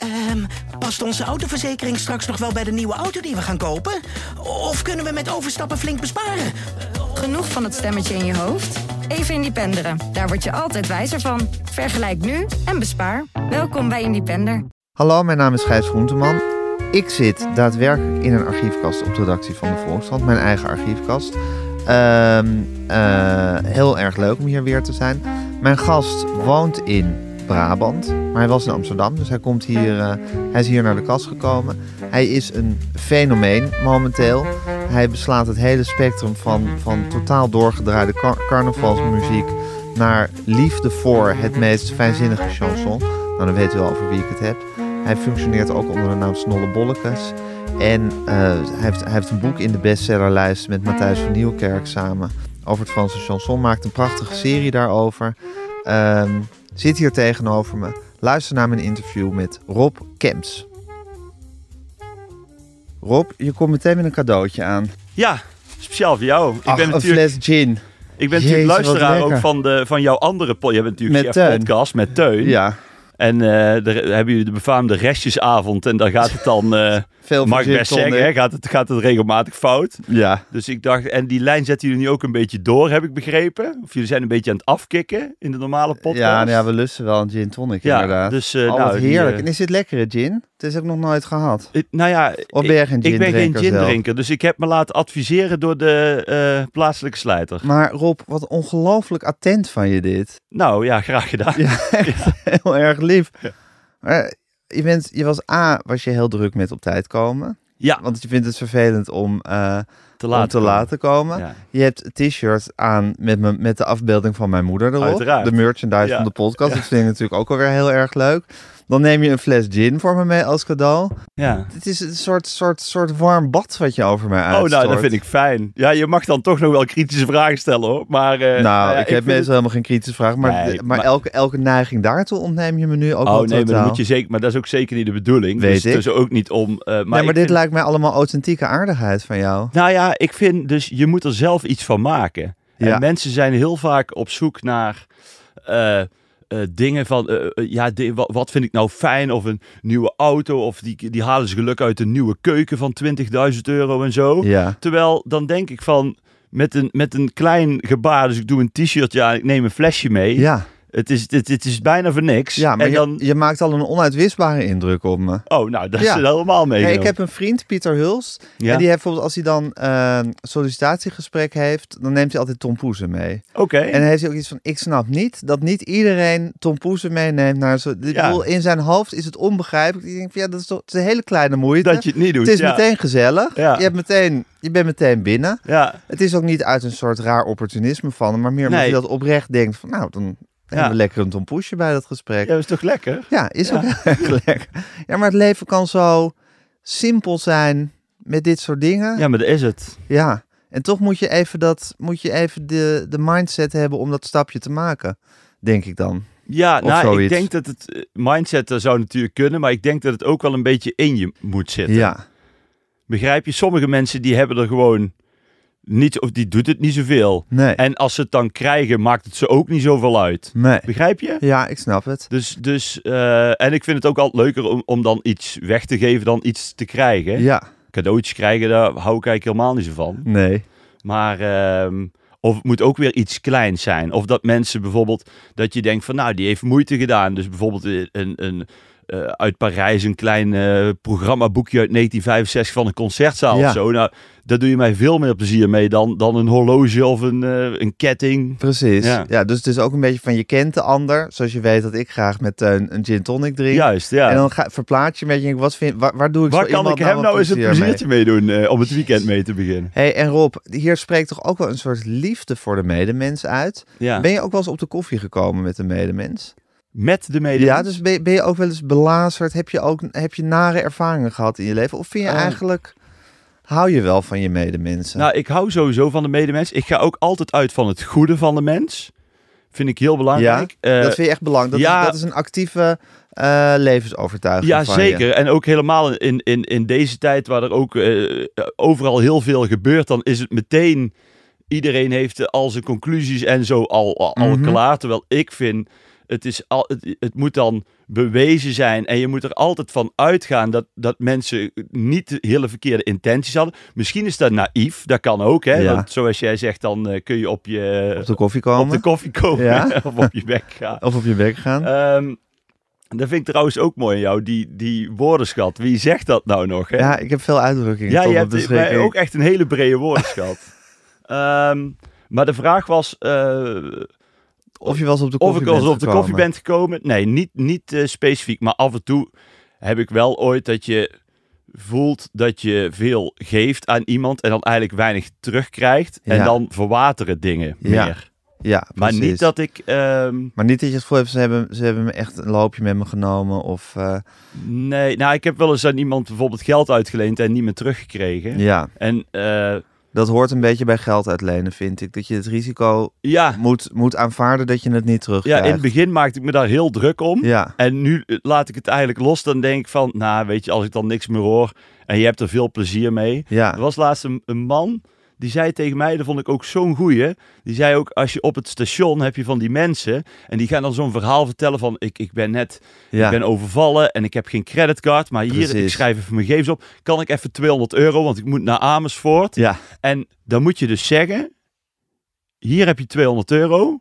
Ehm, past onze autoverzekering straks nog wel bij de nieuwe auto die we gaan kopen? Of kunnen we met overstappen flink besparen? Genoeg van het stemmetje in je hoofd? Even Independeren. Daar word je altijd wijzer van. Vergelijk nu en bespaar. Welkom bij Independer. Hallo, mijn naam is Gijs Groenteman. Ik zit daadwerkelijk in een archiefkast op de redactie van de Volkskrant, mijn eigen archiefkast. Ehm, eh, heel erg leuk om hier weer te zijn. Mijn gast woont in Brabant, maar hij was in Amsterdam, dus hij, komt hier, eh, hij is hier naar de kast gekomen. Hij is een fenomeen momenteel. Hij beslaat het hele spectrum van, van totaal doorgedraaide car- carnavalsmuziek naar liefde voor het meest fijnzinnige chanson. Nou, dan weet u al over wie ik het heb. Hij functioneert ook onder de naam Snolle Bollekes. En eh, hij, heeft, heeft een boek in de bestsellerlijst met Matthijs van Nieuwkerk samen over het Franse chanson. Maakt een prachtige serie daarover. Ehm, zit hier tegenover me. Luister naar mijn interview met Rob Kemps. Rob, je komt meteen met een cadeautje aan. Ja, speciaal voor jou. Ik Ach, ben een fles gin. ik ben Jezus, natuurlijk luisteraar ook van, de, van jouw andere podcast. Je bent natuurlijk Met Teun. podcast met Teun. Ja, En eh daar hebben jullie de befaamde restjesavond. En daar gaat het dan, eh veel gin tonic. zeggen, hè, gaat, het, gaat het regelmatig fout. Ja, Dus ik dacht, en die lijn zetten jullie nu ook een beetje door, heb ik begrepen. Of jullie zijn een beetje aan het afkicken in de normale podcast. ja, nou ja, we lusten wel een gin tonic Ja, inderdaad. dus oh, nou, die, heerlijk. eh, En is dit lekkere gin? Het is ook nog nooit gehad. ik- nou ja, Of ben jij geen ik, ik ben geen zelf? gin-drinker. Dus ik heb me laten adviseren door de eh, plaatselijke slijter. Maar Rob, wat ongelooflijk attent van je dit. Nou ja, graag gedaan. Ja, echt heel erg lief. Maar je, bent, je was A, was je heel druk met op tijd komen. Ja, Want je vindt het vervelend om, eh, te om laat. te komen. Ja. Je hebt een t-shirt aan met, me, met de afbeelding van mijn moeder erop. Uiteraard. De merchandise Ja. van de podcast. Dat vind ik natuurlijk ook alweer heel erg leuk. Dan neem je een fles gin voor me mee als cadeau. ja. Het is een soort, soort, soort warm bad wat je over mij Oh, uitstort. nou, dat vind ik fijn. Ja, je mag dan toch nog wel kritische vragen stellen, hoor. Maar, eh, Nou, ja, ik heb meestal het- helemaal geen kritische vraag. Maar, Nee, maar, maar- elke, elke neiging daartoe ontneem je me nu ook Oh nee, maar, dat moet je zeker, maar dat is ook zeker niet de bedoeling. Weet dus ik. het is ook niet om... eh, maar nee, maar dit vind- lijkt mij allemaal authentieke aardigheid van jou. Nou ja, ik vind dus, je moet er zelf iets van maken. Ja. En mensen zijn heel vaak op zoek naar... eh, eh, dingen van, eh, eh, ja, wat, wat vind ik nou fijn? Of een nieuwe auto, of die, die halen ze geluk uit een nieuwe keuken van 20.000 euro en zo. Ja. Terwijl dan denk ik van, met een, met een klein gebaar, dus ik doe een t-shirtje aan, ik neem een flesje mee. Ja, Het, is, het, het is bijna voor niks. ja maar en je, dan, je maakt al een onuitwisbare indruk op me. oh, nou, dat Ja. is helemaal mee. Hey, ik heb een vriend, Pieter Huls. ja? En die heeft bijvoorbeeld, als hij dan eh, een sollicitatiegesprek heeft, dan neemt hij altijd Tom Poesen mee. Oké. En dan heeft hij ook iets van, ik snap niet dat niet iedereen Tom Poesen meeneemt naar zo. Ik Ja. bedoel, in zijn hoofd is het onbegrijpelijk. Ik denk van, ja, dat is toch het is een hele kleine moeite. Dat je het niet doet. het is meteen gezellig. Ja. Je, hebt meteen, je bent meteen binnen. Ja, Het is ook niet uit een soort raar opportunisme van hem, maar meer omdat Nee. je dat oprecht denkt van, nou, dan we lekker een tompoesje bij dat gesprek. ja, dat is toch lekker? Ja, is Ja. ook erg lekker. Ja, maar het leven kan zo simpel zijn met dit soort dingen. Ja, maar dat is het. Ja. En toch moet je even, dat, moet je even de, de mindset hebben om dat stapje te maken, denk ik dan. Ja, Of nou, ik denk dat het eh, mindset dat zou natuurlijk kunnen, maar ik denk dat het ook wel een beetje in je moet zitten. Ja, Begrijp je? Sommige mensen die hebben er gewoon niet, of die doet het niet zoveel. nee. En als ze het dan krijgen, maakt het ze ook niet zoveel uit. nee. Begrijp je? Ja, ik snap het. Dus, dus eh, en ik vind het ook altijd leuker om, om dan iets weg te geven dan iets te krijgen. Ja, Cadeautjes krijgen, daar hou ik eigenlijk helemaal niet zo van. nee. Maar, ehm, of het moet ook weer iets kleins zijn. Of dat mensen bijvoorbeeld, dat je denkt van nou, die heeft moeite gedaan. Dus bijvoorbeeld een, een, eh, uit Parijs een klein eh, programmaboekje uit 1965 van een concertzaal Ja. of zo. Nou, daar doe je mij veel meer plezier mee dan, dan een horloge of een, eh, een ketting. Precies. Ja. Ja. dus het is ook een beetje van je kent de ander. Zoals je weet dat ik graag met Teun een gin tonic drink. Juist, ja. En dan ga, verplaats je een beetje, wat vind, waar, waar doe ik Waar zo kan ik hem nou eens een plezier mee? pleziertje mee doen om het weekend mee te beginnen? Hey, en Rob, hier spreekt toch ook wel een soort liefde voor de medemens uit? Ja. Ben je ook wel eens op de koffie gekomen met een medemens? Met de mede. Ja, dus ben je, ben je ook wel eens belazerd? Heb je ook heb je nare ervaringen gehad in je leven? Of vind je Eh. eigenlijk, hou je wel van je medemensen? Nou, ik hou sowieso van de medemens. Ik ga ook altijd uit van het goede van de mens. Vind ik heel belangrijk. Eh, dat vind je echt belangrijk. Dat, ja. is, dat is een actieve eh, levensovertuiging Ja, van je. zeker. En ook helemaal in, in, in deze tijd waar er ook eh, overal heel veel gebeurt, dan is het meteen, iedereen heeft al zijn conclusies en zo al, al, al Mhm. klaar. Terwijl ik vind, het, is al, het, het moet dan bewezen zijn. En je moet er altijd van uitgaan dat, dat mensen niet hele verkeerde intenties hadden. Misschien is dat naïef, dat kan ook. Hè? Ja. Want zoals jij zegt, dan eh, kun je op je, Op de koffie komen. op de koffie komen Ja. of op je bek gaan. Of op je bek gaan. Ehm dat vind ik trouwens ook mooi aan jou, die, die woordenschat. Wie zegt dat nou nog? Hè? ja, ik heb veel uitdrukkingen. Ja, je hebt bij beschikking. ook echt een hele brede woordenschat. Ehm, maar de vraag was eh, Of je eens op de of koffie ik al eens bent op de gekomen. koffie ben gekomen. Nee, niet, niet eh, specifiek. Maar af en toe heb ik wel ooit dat je voelt dat je veel geeft aan iemand en dan eigenlijk weinig terugkrijgt. En Ja. dan verwateren dingen Ja, meer. Ja, Maar niet dat ik... ehm, Maar niet dat je het gevoel hebt, ze hebben, ze hebben me echt een loopje met me genomen. Of eh, nee, nou ik heb wel eens aan iemand bijvoorbeeld geld uitgeleend en niet meer teruggekregen. ja, En eh, dat hoort een beetje bij geld uitlenen, vind ik. Dat je het risico ja, moet, moet aanvaarden dat je het niet ja, terugkrijgt. in het begin maakte ik me daar heel druk om. Ja, En nu eh, laat ik het eigenlijk los. Dan denk ik van, nou weet je, als ik dan niks meer hoor en je hebt er veel plezier mee. ja, Er was laatst een, een man, die zei tegen mij, dat vond ik ook zo'n goeie. Die zei ook, als je op het station heb je van die mensen. En die gaan dan zo'n verhaal vertellen van, ik, ik ben net, ja. ik ben overvallen en ik heb geen creditcard. Maar hier, ik schrijf even mijn gegevens op. Kan ik even 200 euro, want ik moet naar Amersfoort. ja, En dan moet je dus zeggen, hier heb je 200 euro.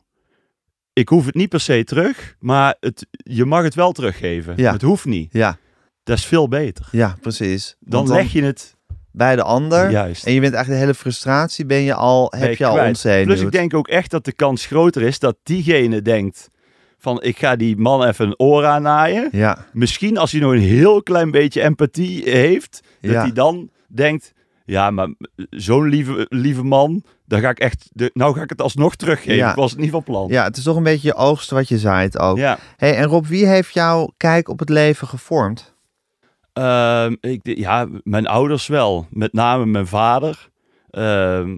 Ik hoef het niet per se terug, maar het, je mag het wel teruggeven. Ja. Het hoeft niet. ja, Dat is veel beter. ja, precies. Dan, leg je het bij de ander. juist. En je bent eigenlijk de hele frustratie ben je al, ben heb je al ontzenuwd. Plus ik denk ook echt dat de kans groter is dat diegene denkt van ik ga die man even een oor aannaaien. Ja, Misschien als hij nog een heel klein beetje empathie heeft, dat Ja. hij dan denkt, ja maar zo'n lieve, lieve man, dan ga ik echt, de, nou ga ik het alsnog teruggeven. Ja. Ik was het niet van plan. ja, het is toch een beetje je oogst wat je zaait ook. Ja. Hey, en Rob, wie heeft jouw kijk op het leven gevormd? Ik, ja, mijn ouders wel. Met name mijn vader. Ehm,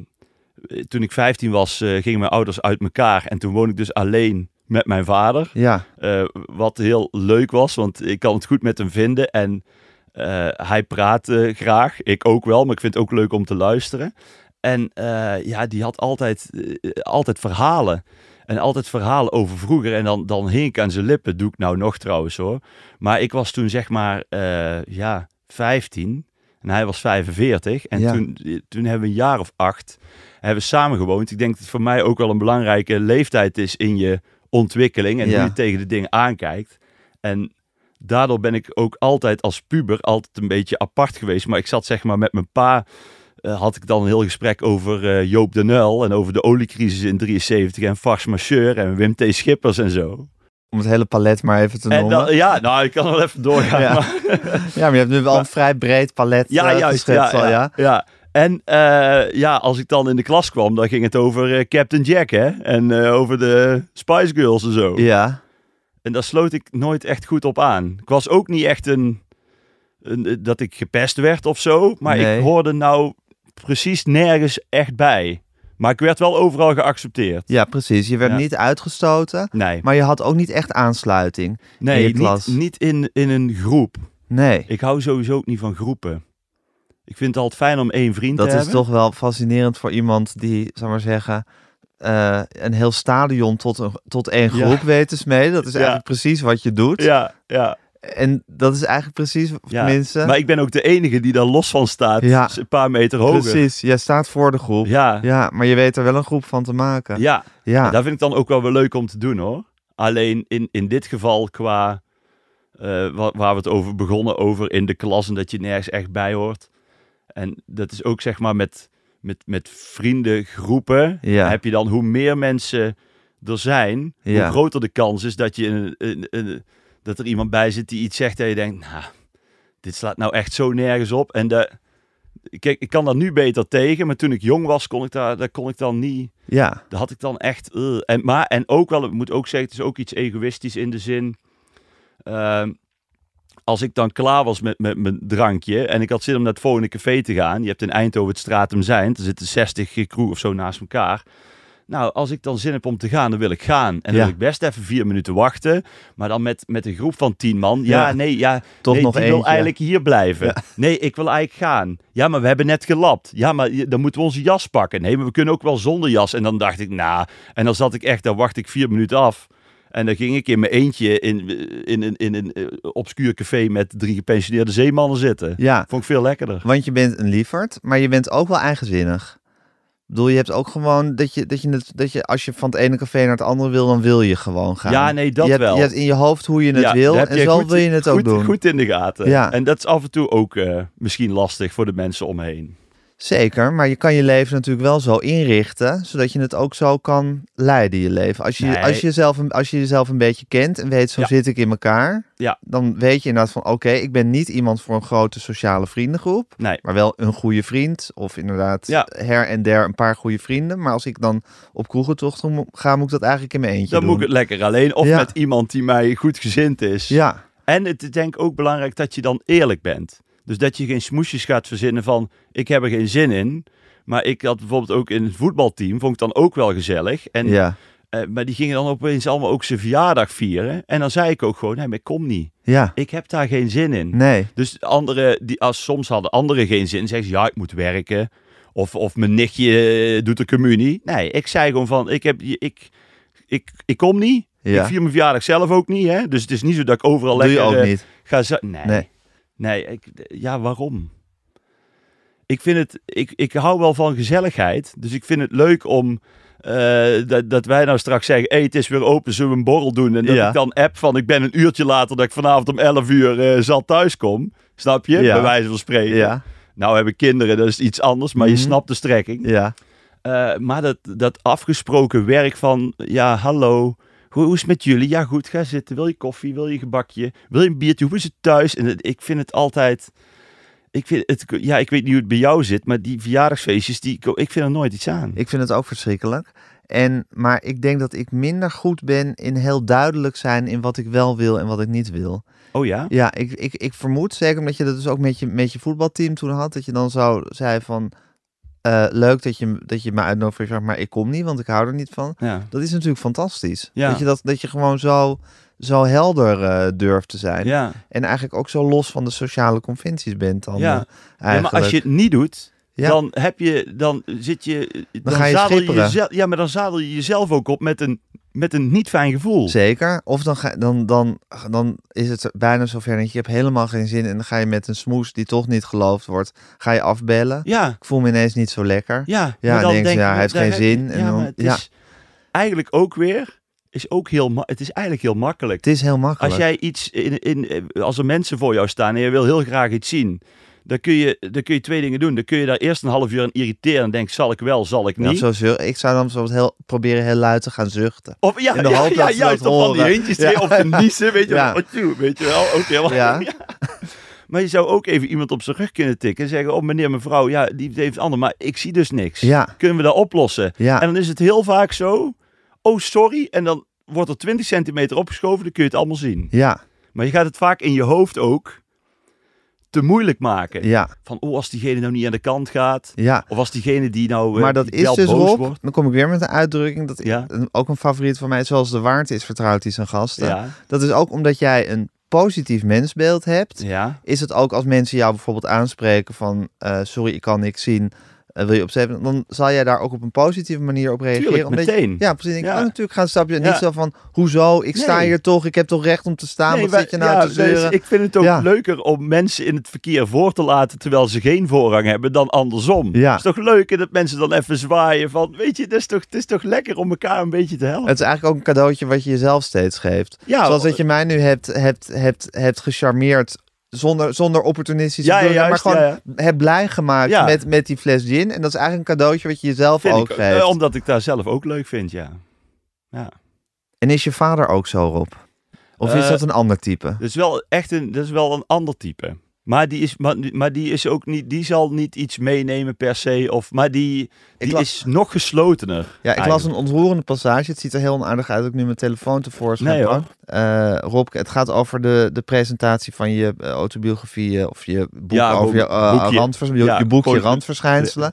toen ik 15 was, eh, gingen mijn ouders uit elkaar. En toen woon ik dus alleen met mijn vader. Ja, Eh, wat heel leuk was, want ik kan het goed met hem vinden. En eh, hij praat graag. Ik ook wel, maar ik vind het ook leuk om te luisteren. En ja, die had altijd, altijd verhalen. En altijd verhalen over vroeger. En dan, dan hing ik aan zijn lippen. Doe ik nou nog trouwens hoor. Maar ik was toen zeg maar, eh, ja, 15. En hij was 45. En Ja. toen, toen hebben we een jaar of acht hebben we samen gewoond. Ik denk dat het voor mij ook wel een belangrijke leeftijd is in je ontwikkeling. En Ja. hoe je tegen de dingen aankijkt. En daardoor ben ik ook altijd als puber altijd een beetje apart geweest. Maar ik zat zeg maar met mijn pa... eh, had ik dan een heel gesprek over eh, Joop de Nuil en over de oliecrisis in 73 en Fars Masseur en Wim T. Schippers en zo. om het hele palet maar even te En noemen. dan, ja, nou, ik kan wel even doorgaan. Ja. maar- ja, maar je hebt nu wel een vrij breed palet Ja, eh, juist. Ja, al, ja, ja? ja. En eh, ja, als ik dan in de klas kwam, dan ging het over eh, Captain Jack, hè? En eh, over de Spice Girls en zo. Ja, En daar sloot ik nooit echt goed op aan. Ik was ook niet echt een, een eh, dat ik gepest werd of zo, maar Nee. ik hoorde nou precies nergens echt bij. Maar ik werd wel overal geaccepteerd. ja, precies. Je werd Ja. niet uitgestoten, Nee, maar je had ook niet echt aansluiting. in nee je klas. niet, niet in, in een groep. Nee, Ik hou sowieso ook niet van groepen. Ik vind het altijd fijn om één vriend dat te is hebben. toch wel fascinerend voor iemand die, zou maar zeggen, eh, een heel stadion tot, een, tot één Ja. groep weet te smeden. Dat is Ja. eigenlijk precies wat je doet. Ja, ja. En dat is eigenlijk precies, Ja, tenminste, Maar ik ben ook de enige die daar los van staat. Ja. Dus Een paar meter hoger. precies. Jij staat voor de groep. Ja, ja. Maar je weet er wel een groep van te maken. ja. Ja, Dat vind ik dan ook wel weer leuk om te doen hoor. Alleen in, in dit geval qua wa- waar we het over begonnen, over in de klas en dat je nergens echt bij hoort. En dat is ook zeg maar met, met, met vriendengroepen. Ja. Heb je dan hoe meer mensen er zijn, hoe groter de kans is dat, je een, een, een- dat er iemand bij zit die iets zegt en je denkt, nou, dit slaat nou echt zo nergens op. En de, kijk, ik kan daar nu beter tegen, maar toen ik jong was, kon ik daar, daar kon ik dan niet. ja, Daar had ik dan echt. eh, en, maar, en ook wel, ik moet ook zeggen, het is ook iets egoïstisch in de zin. ehm, als ik dan klaar was met, met mijn drankje en ik had zin om naar het volgende café te gaan. Je hebt in Eindhoven het Stratum Zijn, er zitten 60 crew of zo naast elkaar. Nou, als ik dan zin heb om te gaan, dan wil ik gaan. En dan Ja. wil ik best even vier minuten wachten. Maar dan met, met een groep van tien man. Ja, Ja. nee, ja. Toch nee, nog die wil eigenlijk hier blijven. Nee, ik wil eigenlijk gaan. Ja, maar we hebben net gelapt. Ja, maar dan moeten we onze jas pakken. Nee, maar we kunnen ook wel zonder jas. En dan dacht ik, nou. En dan zat ik echt, dan wacht ik vier minuten af. En dan ging ik in mijn eentje in, in, in, in een eh, obscuur café met drie gepensioneerde zeemannen zitten. Ja, Vond ik veel lekkerder. want je bent een lieferd, maar je bent ook wel eigenzinnig. Ik bedoel, je hebt ook gewoon dat je, dat je, het, dat je als je van het ene café naar het andere wil, dan wil je gewoon gaan. Ja, nee, dat je hebt, wel. Je hebt in je hoofd hoe je het Ja, wil en zo goed- wil je het ook goed, doen. Goed in de gaten. Ja. En dat is af en toe ook eh, misschien lastig voor de mensen om me heen. Zeker, maar je kan je leven natuurlijk wel zo inrichten, zodat je het ook zo kan leiden, je leven. Als je, Nee. als je, jezelf, een- als je jezelf een beetje kent en weet, zo Ja. zit ik in elkaar, Ja. dan weet je inderdaad van, oké, ik ben niet iemand voor een grote sociale vriendengroep, Nee. maar wel een goede vriend of inderdaad Ja. her en der een paar goede vrienden. Maar als ik dan op kroegentocht ga, moet ik dat eigenlijk in mijn eentje Dan doen. moet ik het lekker alleen of met iemand die mij goed gezind is. Ja, En het is denk ik ook belangrijk dat je dan eerlijk bent. Dus dat je geen smoesjes gaat verzinnen van ik heb er geen zin in. Maar ik had bijvoorbeeld ook in het voetbalteam, vond ik dan ook wel gezellig. En, ja, eh, maar die gingen dan opeens allemaal ook zijn verjaardag vieren. En dan zei ik ook gewoon, nee, maar ik kom niet. ja, Ik heb daar geen zin in. nee, Dus anderen, die, als soms hadden anderen geen zin, zeggen ze ja, ik moet werken. Of, of mijn nichtje eh, doet de communie. Nee, ik zei gewoon van, ik, heb, ik, ik, ik kom niet. ja. Ik vier mijn verjaardag zelf ook niet. Hè? Dus het is niet zo dat ik overal Doe je lekker ook eh, niet. ga Nee. Nee. Nee. ik, ja, waarom? Ik vind het, ik, ik hou wel van gezelligheid. Dus ik vind het leuk om, eh, dat, dat wij nou straks zeggen, hey, het is weer open, zullen we een borrel doen? En dat Ja. ik dan app van, ik ben een uurtje later, dat ik vanavond om 11 uur eh, zal thuiskom. Snap je? Ja. Bij wijze van spreken. Ja, Nou hebben kinderen, dat is iets anders, maar Mhm. je snapt de strekking. ja, Eh, maar dat, dat afgesproken werk van, ja, hallo, hoe, hoe is het met jullie? Ja, goed, ga zitten. Wil je koffie? Wil je gebakje? Wil je een biertje? Hoe is het thuis? En het- ik vind het altijd, ik vind het, ja, ik weet niet hoe het bij jou zit, maar die verjaardagsfeestjes, die, ik vind er nooit iets aan. Ik vind het ook verschrikkelijk. En, maar ik denk dat ik minder goed ben in heel duidelijk zijn in wat ik wel wil en wat ik niet wil. Oh ja? Ja, ik, ik, ik vermoed, zeker omdat je dat dus ook met je, met je voetbalteam toen had, dat je dan zo zei van, eh, leuk dat je, dat je me uitnodigt voor maar ik kom niet, want ik hou er niet van. Ja. Dat is natuurlijk fantastisch. Ja. Dat, je dat, dat je gewoon zo, zo helder eh, durft te zijn. Ja. En eigenlijk ook zo los van de sociale conventies bent dan Ja. eh, ja, eigenlijk. maar als je het niet doet, Ja. dan heb je, dan zit je, dan, ga je zadel je jezelf, ja, maar dan zadel je jezelf ook op met een, met een niet fijn gevoel. Zeker. Of dan, ga, dan, dan, dan is het bijna zover dat je hebt helemaal geen zin en dan ga je met een smoes die toch niet geloofd wordt, ga je afbellen. Ja, Ik voel me ineens niet zo lekker. ja. Ja, maar dan denk je, ja, hij heeft geen zin en ja, dan- maar het ja. is eigenlijk ook weer, is ook heel, het is eigenlijk heel makkelijk. Het is heel makkelijk. Als jij iets in, in, als er mensen voor jou staan en je wil heel graag iets zien, dan kun je, dan kun je twee dingen doen. Dan kun je daar eerst een half uur aan irriteren en denken, zal ik wel, zal ik Ja, niet. zo zucht- ik zou dan zo heel, proberen heel luid te gaan zuchten. Of ja, In de ja, ja, juist op van die eentjes Ja. twee of te niezen, weet je Ja. wel. Weet je wel, oké. Ja. Maar je zou ook even iemand op zijn rug kunnen tikken en zeggen, oh meneer, mevrouw, ja, die heeft ander, maar ik zie dus niks. Ja, Kunnen we dat oplossen? ja, En dan is het heel vaak zo, oh sorry, en dan wordt er 20 centimeter opgeschoven, dan kun je het allemaal zien. ja, Maar je gaat het vaak in je hoofd ook te moeilijk maken. ja, Van, oh, als diegene nou niet aan de kant gaat, ja. of als diegene die nou eh, Maar dat is wel dus Rob, wordt. dan kom ik weer met een uitdrukking, dat Ja. ook een favoriet van mij, zoals de waard is, vertrouwt hij zijn gasten. Ja, Dat is ook omdat jij een positief mensbeeld hebt, ja, is het ook als mensen jou bijvoorbeeld aanspreken van eh, sorry, ik kan niks zien, eh, wil je opzetten, dan zal jij daar ook op een positieve manier op reageren. tuurlijk, omdat je- meteen. ja, precies. Denk, ik, Ja. oh, natuurlijk gaan stapje. Ja. Niet zo van, hoezo, ik sta Nee. hier toch, ik heb toch recht om te staan, Nee, wat wij- zit je nou ja, te dus zeuren? ik vind het ook leuker om mensen in het verkeer voor te laten terwijl ze geen voorrang hebben dan andersom. Ja. Het is toch leuk dat mensen dan even zwaaien van, weet je, het is toch, het is toch lekker om elkaar een beetje te helpen. Het is eigenlijk ook een cadeautje wat je jezelf steeds geeft. Ja, Zoals dat je mij nu hebt, hebt, hebt, hebt gecharmeerd zonder, zonder opportunistisch Ja, ja, maar gewoon ja, heb blij gemaakt met, met die fles gin. En dat is eigenlijk een cadeautje wat je jezelf Vind ook ik, geeft. eh, omdat ik daar zelf ook leuk vind, ja. ja. En is je vader ook zo, Rob? Of is Eh, dat een ander type? Dat is wel echt een, dat is wel een ander type. Maar die is, maar, maar die is ook niet, die zal niet iets meenemen per se. Of, maar die, die is nog geslotener. Ja, ik las een ontroerende passage. Het ziet er heel onaardig uit ik nu mijn telefoon tevoorschijn Nee, hoor. Eh, Rob, het gaat over de, de presentatie van je eh, autobiografie eh, of je boek Ja, over je, boekje. randvers- je, Ja, je boekje Randverschijnselen.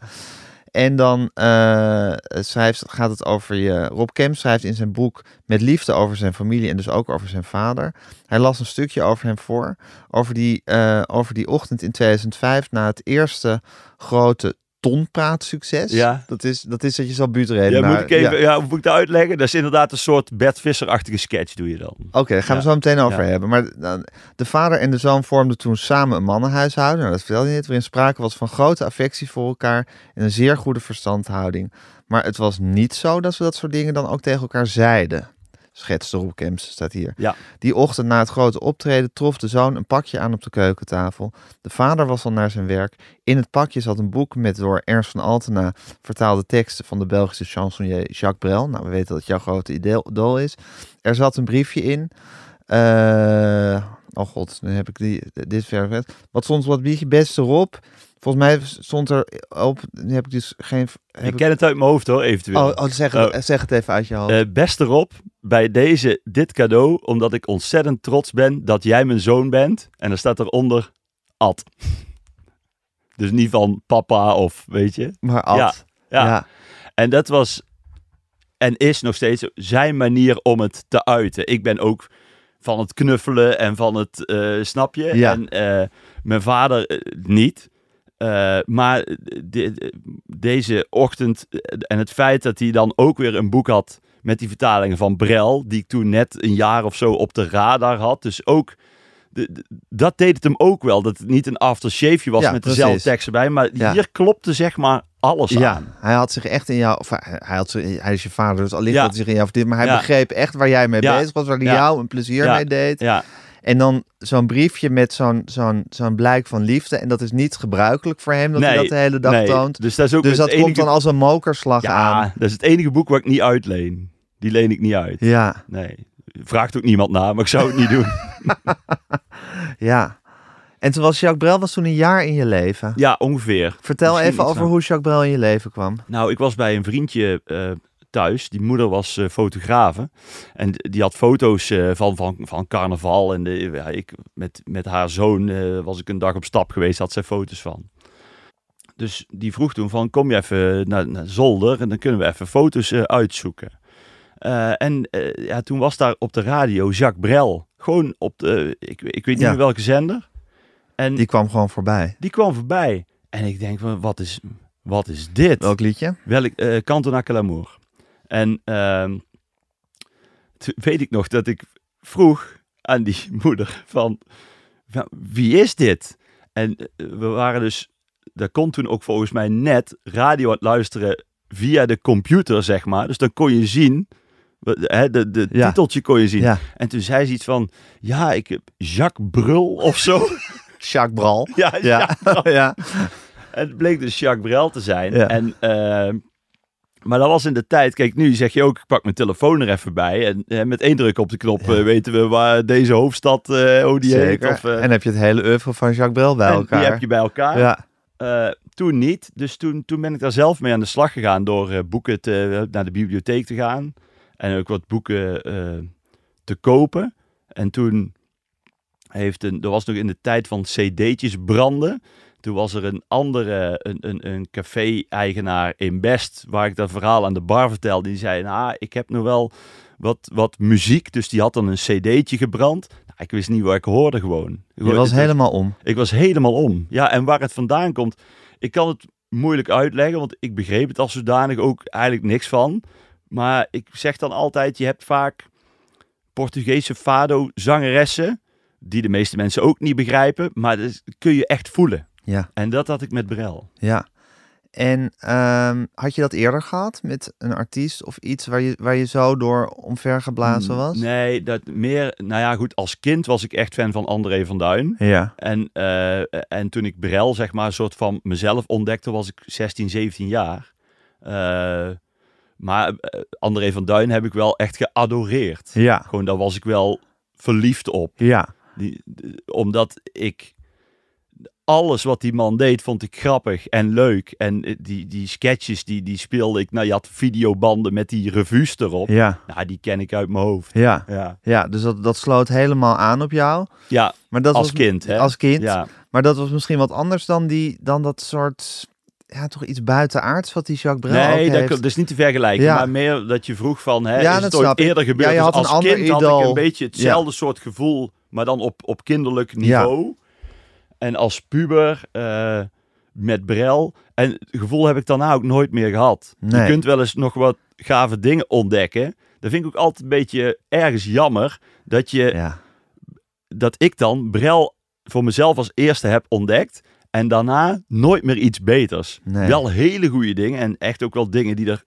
En dan eh, schrijft, gaat het over je... Rob Kemp schrijft in zijn boek met liefde over zijn familie en dus ook over zijn vader. Hij las een stukje over hem voor. Over die, eh, over die ochtend in 2005 na het eerste grote tonpraatsucces. Ja. Dat, is, dat is dat je zal buurtreden. Ja, moet ik even, ja. moet ik dat uitleggen? Dat is inderdaad een soort Bert Visser-achtige sketch doe je dan. Oké, daar gaan we zo meteen over Ja. hebben. Maar dan, de vader en de zoon vormden toen samen een mannenhuishouden. Nou, dat vertelde je net. Waarin sprake was van grote affectie voor elkaar. En een zeer goede verstandhouding. Maar het was niet zo dat ze dat soort dingen dan ook tegen elkaar zeiden. Schetste Rob Kemps, staat hier. Ja. Die ochtend na het grote optreden trof de zoon een pakje aan op de keukentafel. De vader was al naar zijn werk. In het pakje zat een boek met door Ernst van Altena vertaalde teksten van de Belgische chansonnier Jacques Brel. Nou, we weten dat het jouw grote idool is. Er zat een briefje in. Eh, oh god, nu heb ik die, dit ver. Wat stond op het briefje? Beste Rob. Volgens mij stond er op. Nu heb ik dus geen. Heb Ik ken het uit mijn hoofd hoor, eventueel. Oh, oh, zeg, het, Oh. zeg het even uit je hoofd. Eh, beste Rob, bij deze dit cadeau, omdat ik ontzettend trots ben dat jij mijn zoon bent. En er staat eronder Ad. Dus niet van papa of weet je. maar Ad. ja, ja. ja. En dat was en is nog steeds zijn manier om het te uiten. Ik ben ook van het knuffelen en van het, eh, snap je? Ja. En eh, mijn vader niet. Eh, maar de- deze ochtend eh, en het feit dat hij dan ook weer een boek had met die vertalingen van Brel, die ik toen net een jaar of zo op de radar had. Dus ook, de, de- dat deed het hem ook wel. Dat het niet een aftershaveje was Ja, met dezelfde precies. tekst erbij. Maar Ja. hier klopte zeg maar alles Ja, aan. hij had zich echt in jou, of hij, had hij is je vader, dus allicht Ja. hij zich in jou verdiept, maar hij begreep echt waar jij mee bezig was, waar hij jou een plezier mee deed. Ja, En dan zo'n briefje met zo'n zo'n zo'n blijk van liefde, en dat is niet gebruikelijk voor hem dat hij dat de hele dag nee. toont. Dus dat is ook Dus dat enige... komt dan als een mokerslag Ja, aan. dat is het enige boek waar ik niet uitleen. Die leen ik niet uit. Ja, Nee. Vraagt ook niemand na, maar ik zou het niet doen. ja. En toen was Jacques Brel was toen een jaar in je leven. Ja, ongeveer. Vertel Misschien even over hoe Jacques Brel in je leven kwam. Nou, ik was bij een vriendje eh, thuis. Die moeder was eh, fotografe. En die had foto's eh, van, van, van carnaval. En de, ja, ik, met, met haar zoon eh, was ik een dag op stap geweest. Had zij foto's van. Dus die vroeg toen van, kom je even naar, naar Zolder en dan kunnen we even foto's uitzoeken. En ja, toen was daar op de radio Jacques Brel. Gewoon op de, ik, ik weet niet Ja. meer welke zender. En Die kwam gewoon voorbij. die kwam voorbij. En ik denk van, wat is, wat is dit? Welk liedje? Welk, eh Cantonac l'amour. En ehm, toen weet ik nog dat ik vroeg aan die moeder van, van, wie is dit? En eh, we waren dus, dat kon toen ook volgens mij net radio aan het luisteren via de computer, zeg maar. Dus dan kon je zien, hè, de, de Ja. titeltje kon je zien. Ja, En toen zei ze iets van, ja, ik heb Jacques Brul of zo. Jacques Bral. ja, Ja, ja. En het bleek dus Jacques Brel te zijn. En, ehm, maar dat was in de tijd. Kijk, nu zeg je ook, ik pak mijn telefoon er even bij. En eh, met één druk op de knop Ja. eh, weten we waar deze hoofdstad, hoe die heet. Zeker. Of, en heb je het hele oeuvre van Jacques Brel bij en elkaar. die heb je bij elkaar. Ja, toen niet. Dus toen, toen ben ik daar zelf mee aan de slag gegaan door boeken te, naar de bibliotheek te gaan. En ook wat boeken te kopen. En toen heeft een, er was nog in de tijd van cd'tjes branden. Toen was er een andere, een, een, een café-eigenaar in Best, waar ik dat verhaal aan de bar vertelde. Die zei, nou, ik heb nog wel wat, wat muziek. Dus die had dan een cd'tje gebrand. Nou, ik wist niet waar ik hoorde gewoon. je was Het- helemaal om. ik was helemaal om. Ja, en waar het vandaan komt, ik kan het moeilijk uitleggen, want ik begreep het als zodanig ook eigenlijk niks van. Maar ik zeg dan altijd, je hebt vaak Portugese fado-zangeressen, die de meeste mensen ook niet begrijpen, maar dat kun je echt voelen. Ja, En dat had ik met Brel. ja. En ehm, had je dat eerder gehad met een artiest of iets waar je, waar je zo door omvergeblazen was? Nee, dat meer, nou ja goed, als kind was ik echt fan van André van Duin. Ja, En, eh, en toen ik Brel, zeg maar, een soort van mezelf ontdekte, was ik 16, 17 jaar. Eh, maar eh, André van Duin heb ik wel echt geadoreerd. ja, Gewoon, daar was ik wel verliefd op. ja. Die, omdat ik alles wat die man deed, vond ik grappig en leuk. En eh, die, die sketches, die, die speelde ik. Nou, je had videobanden met die revues erop. Ja, Nou, die ken ik uit mijn hoofd. ja. Ja, Ja, dus dat, dat sloot helemaal aan op jou. ja Maar dat als was, kind. Hè? Als kind. Ja. Maar dat was misschien wat anders dan, die, dan dat soort, ja, toch iets buitenaards wat die Jacques Brel Nee, ook dat, is niet te vergelijken. Ja. Maar meer dat je vroeg van, hè, Ja, is dat het ooit eerder gebeurd? Ja, je Dus had een als ander kind had ik een beetje hetzelfde soort gevoel, maar dan op, op kinderlijk niveau. En als puber eh, met Brel. En het gevoel heb ik daarna ook nooit meer gehad. Nee. Je kunt wel eens nog wat gave dingen ontdekken. Dat vind ik ook altijd een beetje ergens jammer. Dat, je, Ja. dat ik dan Brel voor mezelf als eerste heb ontdekt. En daarna nooit meer iets beters. Nee. Wel hele goede dingen. En echt ook wel dingen die er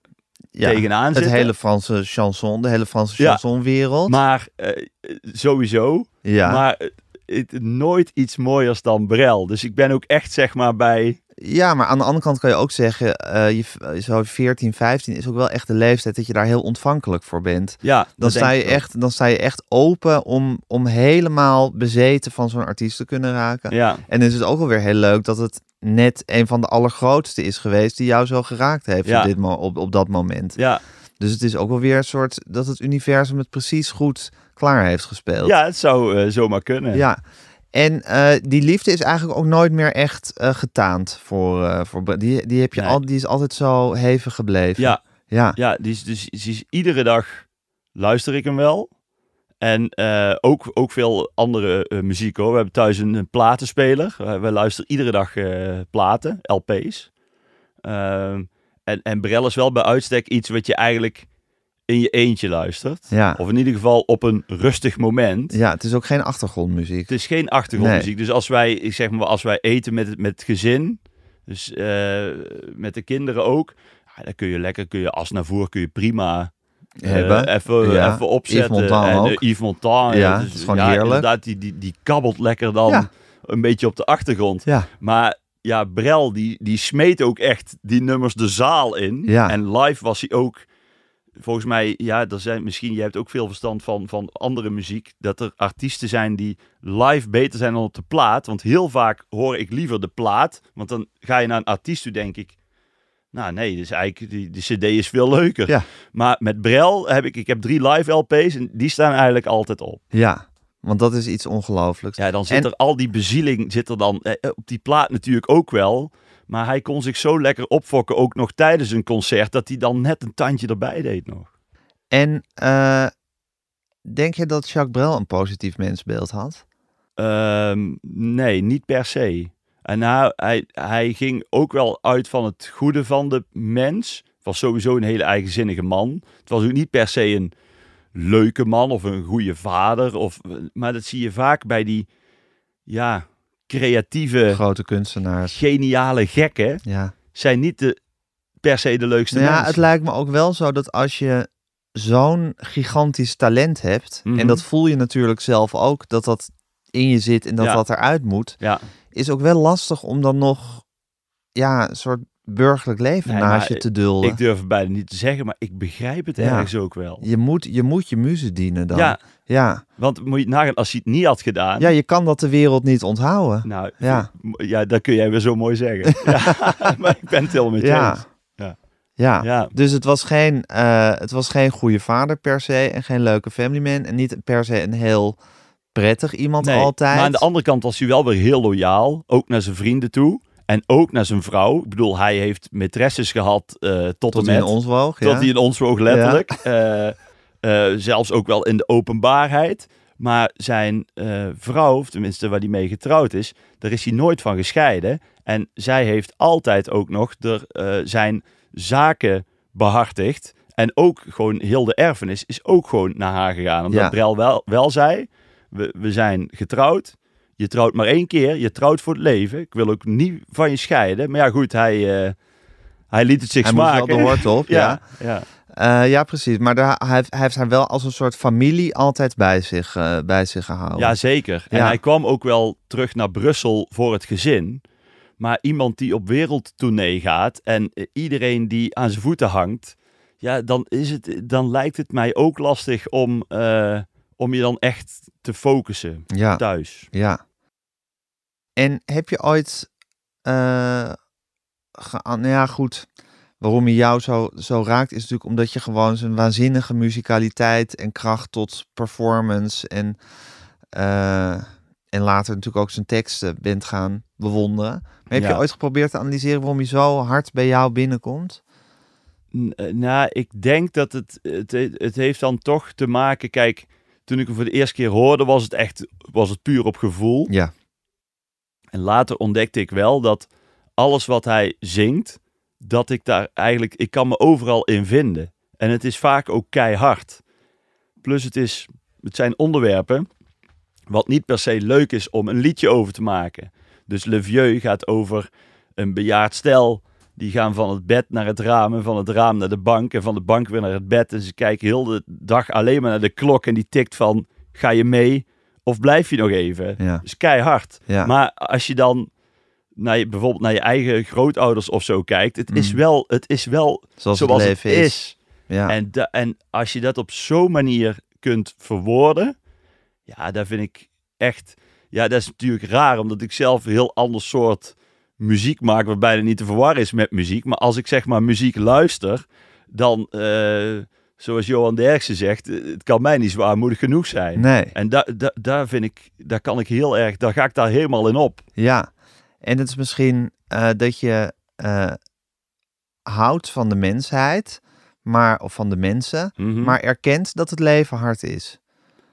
ja. tegenaan Het zitten. hele Franse chanson, de hele Franse Ja. chansonwereld. Maar eh, sowieso. ja. Maar eh, het, nooit iets mooiers dan Brel. Dus ik ben ook echt zeg maar bij... Ja, maar aan de andere kant kan je ook zeggen, eh, je, zo 14, 15 is ook wel echt de leeftijd dat je daar heel ontvankelijk voor bent. Ja, Dan sta, je echt, dan sta je echt open om, om helemaal bezeten van zo'n artiest te kunnen raken. Ja, En dan is het ook wel weer heel leuk dat het net een van de allergrootste is geweest die jou zo geraakt heeft Ja. op, dit op dat moment. ja. Dus het is ook wel weer een soort dat het universum het precies goed klaar heeft gespeeld. ja het zou eh, zomaar kunnen. Ja. En eh, die liefde is eigenlijk ook nooit meer echt eh, getaand voor, voor die, die heb je Nee. al, die is altijd zo hevig gebleven. ja, ja. ja die is, dus, die is iedere dag luister ik hem wel. En ook, ook veel andere muziek hoor. We hebben thuis een, een platenspeler. Uh, we luisteren iedere dag platen, LP's. Ehm, en, en Brel is wel bij uitstek iets wat je eigenlijk in je eentje luistert. Ja. Of in ieder geval op een rustig moment. ja, het is ook geen achtergrondmuziek. Het is geen achtergrondmuziek. Dus als wij, ik zeg maar, als wij eten met het, met het gezin, dus eh, met de kinderen ook, ja, dan kun je lekker, kun je als naar voren, kun je prima eh, Hebben. even, Ja. even opzetten. Yves en, eh, ook. Yves Montand. Ja, dus, het is gewoon ja, heerlijk. Inderdaad, die, die, die kabbelt lekker dan Ja. een beetje op de achtergrond. Ja. Maar ja, Brel, die, die smeet ook echt die nummers de zaal in. Ja. En live was hij ook, volgens mij, ja, er zijn misschien, jij hebt ook veel verstand van, van andere muziek, dat er artiesten zijn die live beter zijn dan op de plaat. Want heel vaak hoor ik liever de plaat, want dan ga je naar een artiest toe, denk ik. Nou nee, dus eigenlijk, die, die cd is veel leuker. Ja. Maar met Brel heb ik, ik heb drie live LP's en die staan eigenlijk altijd op. Ja, want dat is iets ongelooflijks. Ja, dan zit En- er al die bezieling zit er dan eh, op die plaat natuurlijk ook wel. Maar hij kon zich zo lekker opfokken, ook nog tijdens een concert, dat hij dan net een tandje erbij deed nog. En eh, denk je dat Jacques Brel een positief mensbeeld had? Ehm, nee, niet per se. En nou, hij, hij ging ook wel uit van het goede van de mens. Was sowieso een hele eigenzinnige man. Het was ook niet per se een leuke man of een goede vader. Of, maar dat zie je vaak bij die ja, creatieve, Grote kunstenaars. geniale gekken. Ja. Zijn niet de, per se de leukste ja, mensen. het lijkt me ook wel zo dat als je zo'n gigantisch talent hebt, Mhm. en dat voel je natuurlijk zelf ook, dat dat in je zit en dat Ja. dat eruit moet, Ja, is ook wel lastig om dan nog ja, een soort burgerlijk leven Nee, naast je te dulden. ik durf het bijna niet te zeggen, maar ik begrijp het Ja. ergens ook wel. Je moet, je moet je muze dienen dan. Ja, ja. want moet je nagaan, als hij het niet had gedaan... Ja, je kan dat de wereld niet onthouden. Nou, Ja. ja. dat kun jij weer zo mooi zeggen. ja, maar ik ben het helemaal met je Ja. eens. Ja. Ja. Dus het was, geen, eh, het was geen goede vader per se en geen leuke family man. En niet per se een heel prettig iemand Nee, altijd. Maar aan de andere kant was hij wel weer heel loyaal. Ook naar zijn vrienden toe. En ook naar zijn vrouw. Ik bedoel, hij heeft maîtresses gehad eh, tot, Tot en hij met. in ons woog. Tot ja. hij in ons woog, letterlijk. Eh, eh, zelfs ook wel in de openbaarheid. Maar zijn vrouw, of tenminste waar hij mee getrouwd is, daar is hij nooit van gescheiden. En zij heeft altijd ook nog eh, zijn zaken behartigd. En ook gewoon heel de erfenis is ook gewoon naar haar gegaan. Omdat Ja. Brel wel, wel zei, we, we zijn getrouwd. Je trouwt maar één keer. Je trouwt voor het leven. Ik wil ook niet van je scheiden. Maar ja, goed, hij, eh, hij liet het zich Hij moest smaken. wel de hoort op, ja. ja. ja. Eh, ja, precies. Maar daar, hij, heeft- hij heeft haar wel als een soort familie altijd bij zich, eh, bij zich gehouden. Ja, zeker. En Ja. hij kwam ook wel terug naar Brussel voor het gezin. Maar iemand die op wereldtournee gaat en iedereen die aan zijn voeten hangt, ja, dan, is het, dan lijkt het mij ook lastig om, om je dan echt te focussen ja. thuis. Ja. En heb je ooit... ge- nou ja, goed. Waarom hij jou zo, zo raakt is natuurlijk omdat je gewoon zijn waanzinnige muzikaliteit en kracht tot performance en, eh, en later natuurlijk ook zijn teksten bent gaan bewonderen. Maar heb Ja. je ooit geprobeerd te analyseren waarom hij zo hard bij jou binnenkomt? Eh, Nou, ik denk dat het, het, het heeft dan toch te maken, kijk, toen ik hem voor de eerste keer hoorde, was het echt, was het puur op gevoel. Ja. En later ontdekte ik wel dat alles wat hij zingt, dat ik daar eigenlijk, ik kan me overal in vinden. En het is vaak ook keihard. Plus het is, het zijn onderwerpen wat niet per se leuk is om een liedje over te maken. Dus Le Vieux gaat over een bejaard stel. Die gaan van het bed naar het raam en van het raam naar de bank en van de bank weer naar het bed. En ze kijken heel de dag alleen maar naar de klok en die tikt van, ga je mee of blijf je nog even? Ja. Dus keihard. Ja. Maar als je dan naar je, bijvoorbeeld naar je eigen grootouders of zo kijkt, het is Mm. wel, het is wel Zoals, zoals het is. is. Ja. En, da- en als je dat op zo'n manier kunt verwoorden, ja, daar vind ik echt, ja, dat is natuurlijk raar, omdat ik zelf een heel ander soort muziek maak, waarbij het niet te verwarren is met muziek. Maar als ik zeg maar muziek luister, dan, eh, zoals Johan Derksen zegt, eh, het kan mij niet zwaarmoedig genoeg zijn. Nee. En da, da, daar vind ik, daar kan ik heel erg, daar ga ik daar helemaal in op. Ja, en het is misschien eh, dat je eh, houdt van de mensheid, maar, of van de mensen, Mhm. maar erkent dat het leven hard is.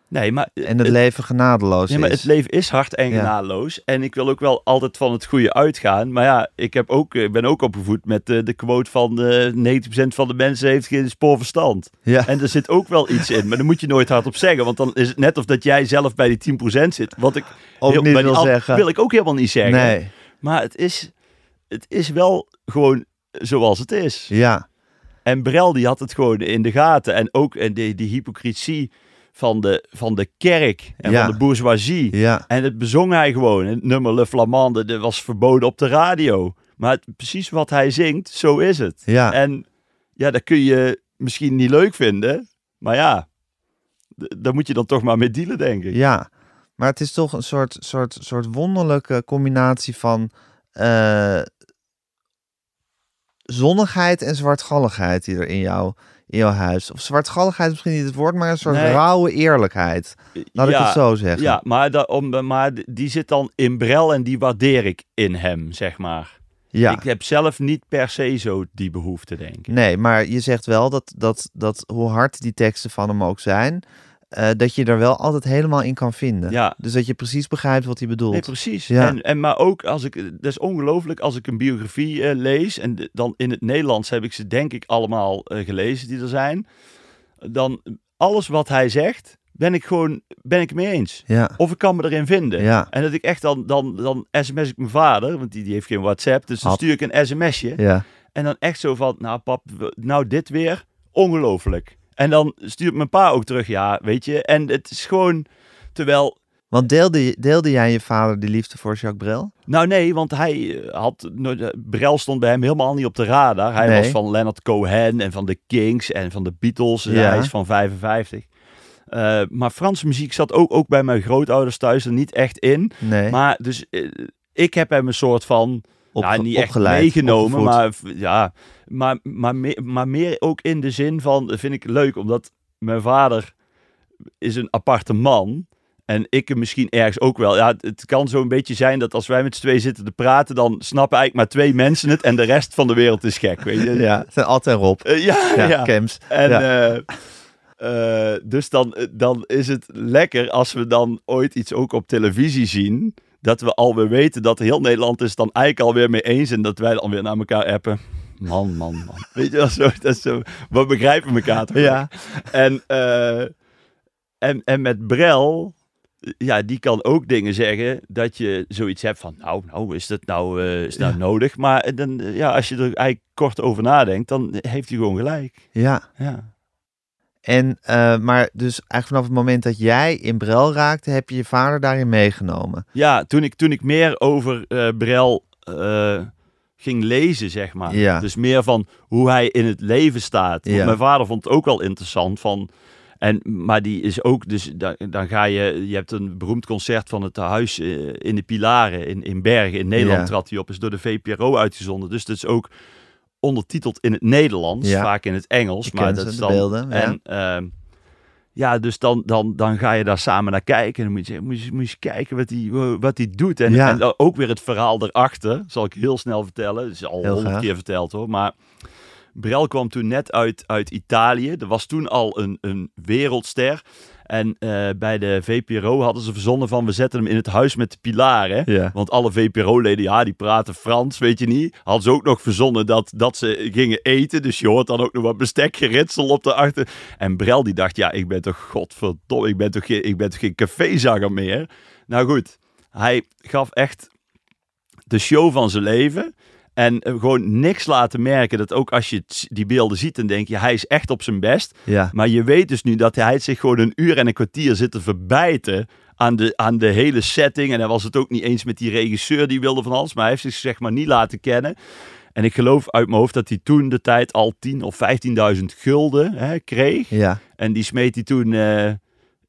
Nee, maar En het leven genadeloos Ja, maar het leven is hard en Ja. genadeloos. En ik wil ook wel altijd van het goede uitgaan. Maar ja, ik, heb ook, ik ben ook opgevoed met eh, de quote van eh 90% van de mensen heeft geen spoorverstand. Ja. En er zit ook wel iets in. Maar daar moet je nooit hardop zeggen. Want dan is het net of dat jij zelf bij die 10% zit. Wat ik Ook heel- niet wil an- zeggen. wil ik ook helemaal niet zeggen. Nee, Maar het is, het is wel gewoon zoals het is. ja, En Brel die had het gewoon in de gaten. En ook en die, die hypocrisie van de, van de kerk en Ja. van de bourgeoisie. ja, En het bezong hij gewoon. Het nummer Le Flamande dat was verboden op de radio. Maar het, precies wat hij zingt, zo is het. ja. En ja, dat kun je misschien niet leuk vinden. Maar ja, daar moet je dan toch maar mee dealen, denk ik. Ja, maar het is toch een soort, soort, soort wonderlijke combinatie van eh, zonnigheid en zwartgalligheid die er in, jou, in jouw huis. Of zwartgalligheid is misschien niet het woord, maar een soort Nee. rauwe eerlijkheid. Laat ik het zo zeggen. Ja, maar, da, om, maar die zit dan in Brel en die waardeer ik in hem, zeg maar. Ja. Ik heb zelf niet per se zo die behoefte, denk ik. Nee, maar je zegt wel dat, dat, dat hoe hard die teksten van hem ook zijn, eh, dat je er wel altijd helemaal in kan vinden. Ja. Dus dat je precies begrijpt wat hij bedoelt. Nee, precies. Ja. En, en maar ook als ik, dat is ongelooflijk, als ik een biografie eh, lees, en dan in het Nederlands heb ik ze denk ik allemaal eh, gelezen die er zijn, dan alles wat hij zegt, ben ik gewoon, ben ik mee eens. Ja, Of ik kan me erin vinden. Ja. En dat ik echt dan, dan, dan sms ik mijn vader, want die, die heeft geen WhatsApp, dus dan stuur ik een sms'je. ja, En dan echt zo van, nou pap, nou dit weer, ongelooflijk. En dan stuurt mijn pa ook terug, ja, weet je. En het is gewoon, terwijl Want deelde, deelde jij je vader die liefde voor Jacques Brel? Nou nee, want hij eh, had Brel stond bij hem helemaal niet op de radar. Hij Nee. was van Leonard Cohen en van de Kings en van de Beatles. Ja. Hij is van 55. Eh, maar Franse muziek zat ook, ook bij mijn grootouders thuis er niet echt in. Nee. Maar dus eh, ik heb hem een soort van Opge- ja, niet echt opgeleid, meegenomen, opgevoed. maar ja, maar, maar, meer, maar meer ook in de zin van, vind ik leuk, omdat mijn vader is een aparte man. En ik hem misschien ergens ook wel. Ja, het, kan zo een beetje zijn dat als wij met z'n twee zitten te praten, dan snappen eigenlijk maar twee mensen het en de rest van de wereld is gek. Weet je? Ja, het zijn en Rob. Eh, ja, Ja, ja. Kems. En Ja. eh, eh, dus dan, dan is het lekker als we dan ooit iets ook op televisie zien. Dat we alweer weten dat heel Nederland is dan eigenlijk alweer mee eens. En dat wij dan weer naar elkaar appen. Man, man, man. Weet je wel, zo, dat is zo. We begrijpen elkaar toch? Ja. En, eh, en, en met Brel, ja, die kan ook dingen zeggen dat je zoiets hebt van, nou, nou is dat nou, eh, is dat nodig? Maar dan, ja, als je er eigenlijk kort over nadenkt, dan heeft hij gewoon gelijk. ja. Ja. En, eh, maar dus eigenlijk vanaf het moment dat jij in Brel raakte, heb je je vader daarin meegenomen. Ja, toen ik, toen ik meer over eh Brel eh, ging lezen, zeg maar. Ja. Dus meer van hoe hij in het leven staat. Ja. Mijn vader vond het ook wel interessant van... En, maar die is ook, dus dan, dan ga je, je hebt een beroemd concert van het huis in de Pilaren in, in Bergen. In Nederland Ja. trad hij op, is door de VPRO uitgezonden. Dus dat is ook ondertiteld in het Nederlands, Ja. vaak in het Engels. Ik maar dat is de dan, beelden, ja. En ehm, ja, dus dan, dan, dan ga je daar samen naar kijken. En dan moet je, moet je, moet je kijken wat hij wat hij doet. En, Ja. ook weer het verhaal erachter, zal ik heel snel vertellen. Het is al honderd keer verteld hoor. Maar Brel kwam toen net uit, uit Italië. Er was toen al een, een wereldster. En eh, bij de VPRO hadden ze verzonnen van we zetten hem in het huis met de pilaren. Ja. Want alle VPRO-leden, ja, die praten Frans, weet je niet. Hadden ze ook nog verzonnen dat, dat ze gingen eten. Dus je hoort dan ook nog wat bestekgeritsel op de achter. En Brel die dacht, ja, ik ben toch godverdomme, ik ben toch geen, ik ben toch geen cafézanger meer. Nou goed, hij gaf echt de show van zijn leven. En eh, gewoon niks laten merken. Dat ook als je die beelden ziet, dan denk je, hij is echt op zijn best. Ja. Maar je weet dus nu dat hij zich gewoon een uur en een kwartier zit te verbijten aan de, aan de hele setting. En hij was het ook niet eens met die regisseur die wilde van alles. Maar hij heeft zich zeg maar niet laten kennen. En ik geloof uit mijn hoofd dat hij toen de tijd al 10 of 15.000 gulden hè, kreeg. Ja. En die smeet hij toen eh,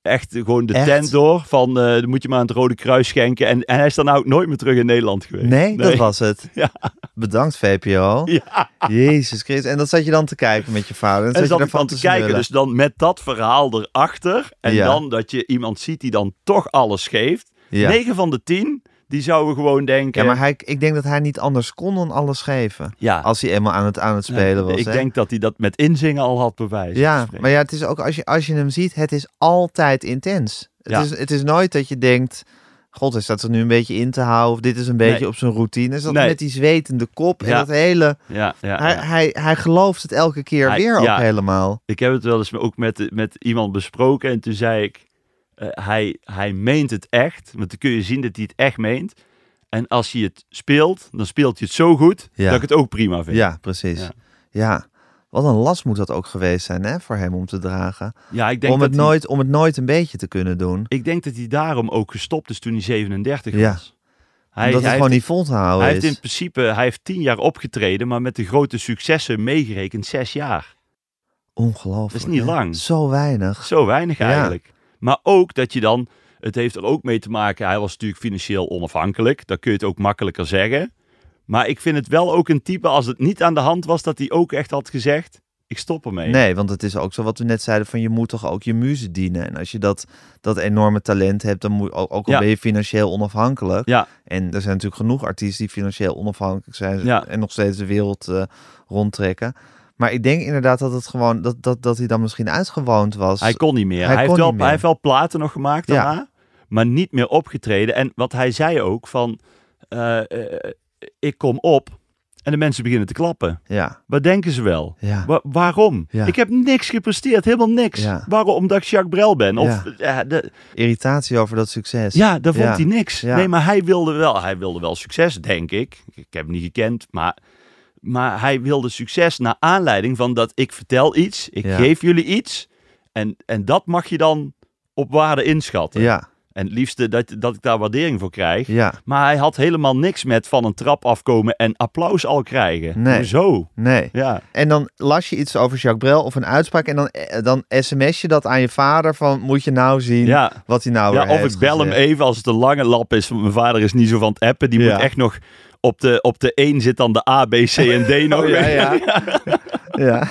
echt gewoon de Echt? tent door. Van, eh dan moet je maar aan het Rode Kruis schenken. En, en hij is dan nou ook nooit meer terug in Nederland geweest. Nee, dat was het. Ja. Bedankt VPRO. Ja. Jezus Christus. En dan zat je dan te kijken met je vader. En En zat je dan ervan te kijken. smullen. Dus dan met dat verhaal erachter. En Ja. dan dat je iemand ziet die dan toch alles geeft. Ja. 9 van de 10, die zouden gewoon denken... Ja, maar hij, ik denk dat hij niet anders kon dan alles geven. Ja, Als hij eenmaal aan het, aan het spelen was. ik hè? denk dat hij dat met inzingen al had bewijs. Ja, maar ja, het is ook als je, als je hem ziet, het is altijd intens. Het, Ja. is, het is nooit dat je denkt, god, hij staat er nu een beetje in te houden. Of dit is een beetje Nee. op zijn routine. Is dat Nee. met die zwetende kop en Ja. dat hele... Ja, ja, Hij, hij, hij gelooft het elke keer Hij- weer ook helemaal. Ik heb het wel eens ook met, met iemand besproken. En toen zei ik, eh, hij, hij meent het echt. Want dan kun je zien dat hij het echt meent. En als hij het speelt, dan speelt hij het zo goed Ja. dat ik het ook prima vind. Ja, precies. Ja. Ja. Wat een last moet dat ook geweest zijn hè, voor hem om te dragen. Ja, ik denk, Om dat het, hij, nooit, om het nooit een beetje te kunnen doen. ik denk dat hij daarom ook gestopt is toen hij 37 Ja. was. Hij, Omdat het gewoon heeft, niet vol te houden hij is. heeft in principe hij heeft tien jaar opgetreden, maar met de grote successen meegerekend zes jaar. Ongelooflijk. Dat is niet hè? lang. Zo weinig. Zo weinig Ja. eigenlijk. Maar ook dat je dan, het heeft er ook mee te maken, hij was natuurlijk financieel onafhankelijk. Dat kun je het ook makkelijker zeggen. Maar ik vind het wel ook een type, als het niet aan de hand was, dat hij ook echt had gezegd, ik stop ermee. Nee, want het is ook zo wat we net zeiden van je moet toch ook je muze dienen. En als je dat, dat enorme talent hebt, dan moet ook, ook al Ja. ben je financieel onafhankelijk. Ja, En er zijn natuurlijk genoeg artiesten die financieel onafhankelijk zijn Ja. en nog steeds de wereld eh, rondtrekken. Maar ik denk inderdaad dat het gewoon dat, dat, dat hij dan misschien uitgewoond was. hij kon niet meer. Hij heeft, wel, meer. hij heeft wel platen nog gemaakt Ja. daarna, maar niet meer opgetreden. En wat hij zei ook, van eh, eh, ik kom op en de mensen beginnen te klappen. Ja, Wat denken ze wel? ja. Wa- waarom? Ja. Ik heb niks gepresteerd, helemaal niks. Ja. Waarom? Omdat ik Jacques Brel ben? Of, ja, de, Irritatie over dat succes. Ja, daar vond hij niks. Nee, maar hij wilde wel, hij wilde wel succes, denk ik. Ik heb hem niet gekend, maar, maar hij wilde succes naar aanleiding van dat ik vertel iets, ik Ja. geef jullie iets en, en dat mag je dan op waarde inschatten. Ja, En het liefste dat, dat ik daar waardering voor krijg. ja. Maar hij had helemaal niks met van een trap afkomen en applaus al krijgen. Nee. Hoezo? Nee. Ja. En dan las je iets over Jacques Brel of een uitspraak en dan, eh, dan sms je dat aan je vader van moet je nou zien Ja. wat hij nou Ja, of ik bel hem even als het een lange lap is. Mijn vader is niet zo van het appen. Die moet echt nog op de, op de 1 zit dan de A, B, C en D nog. Oh, ja, ja. ja.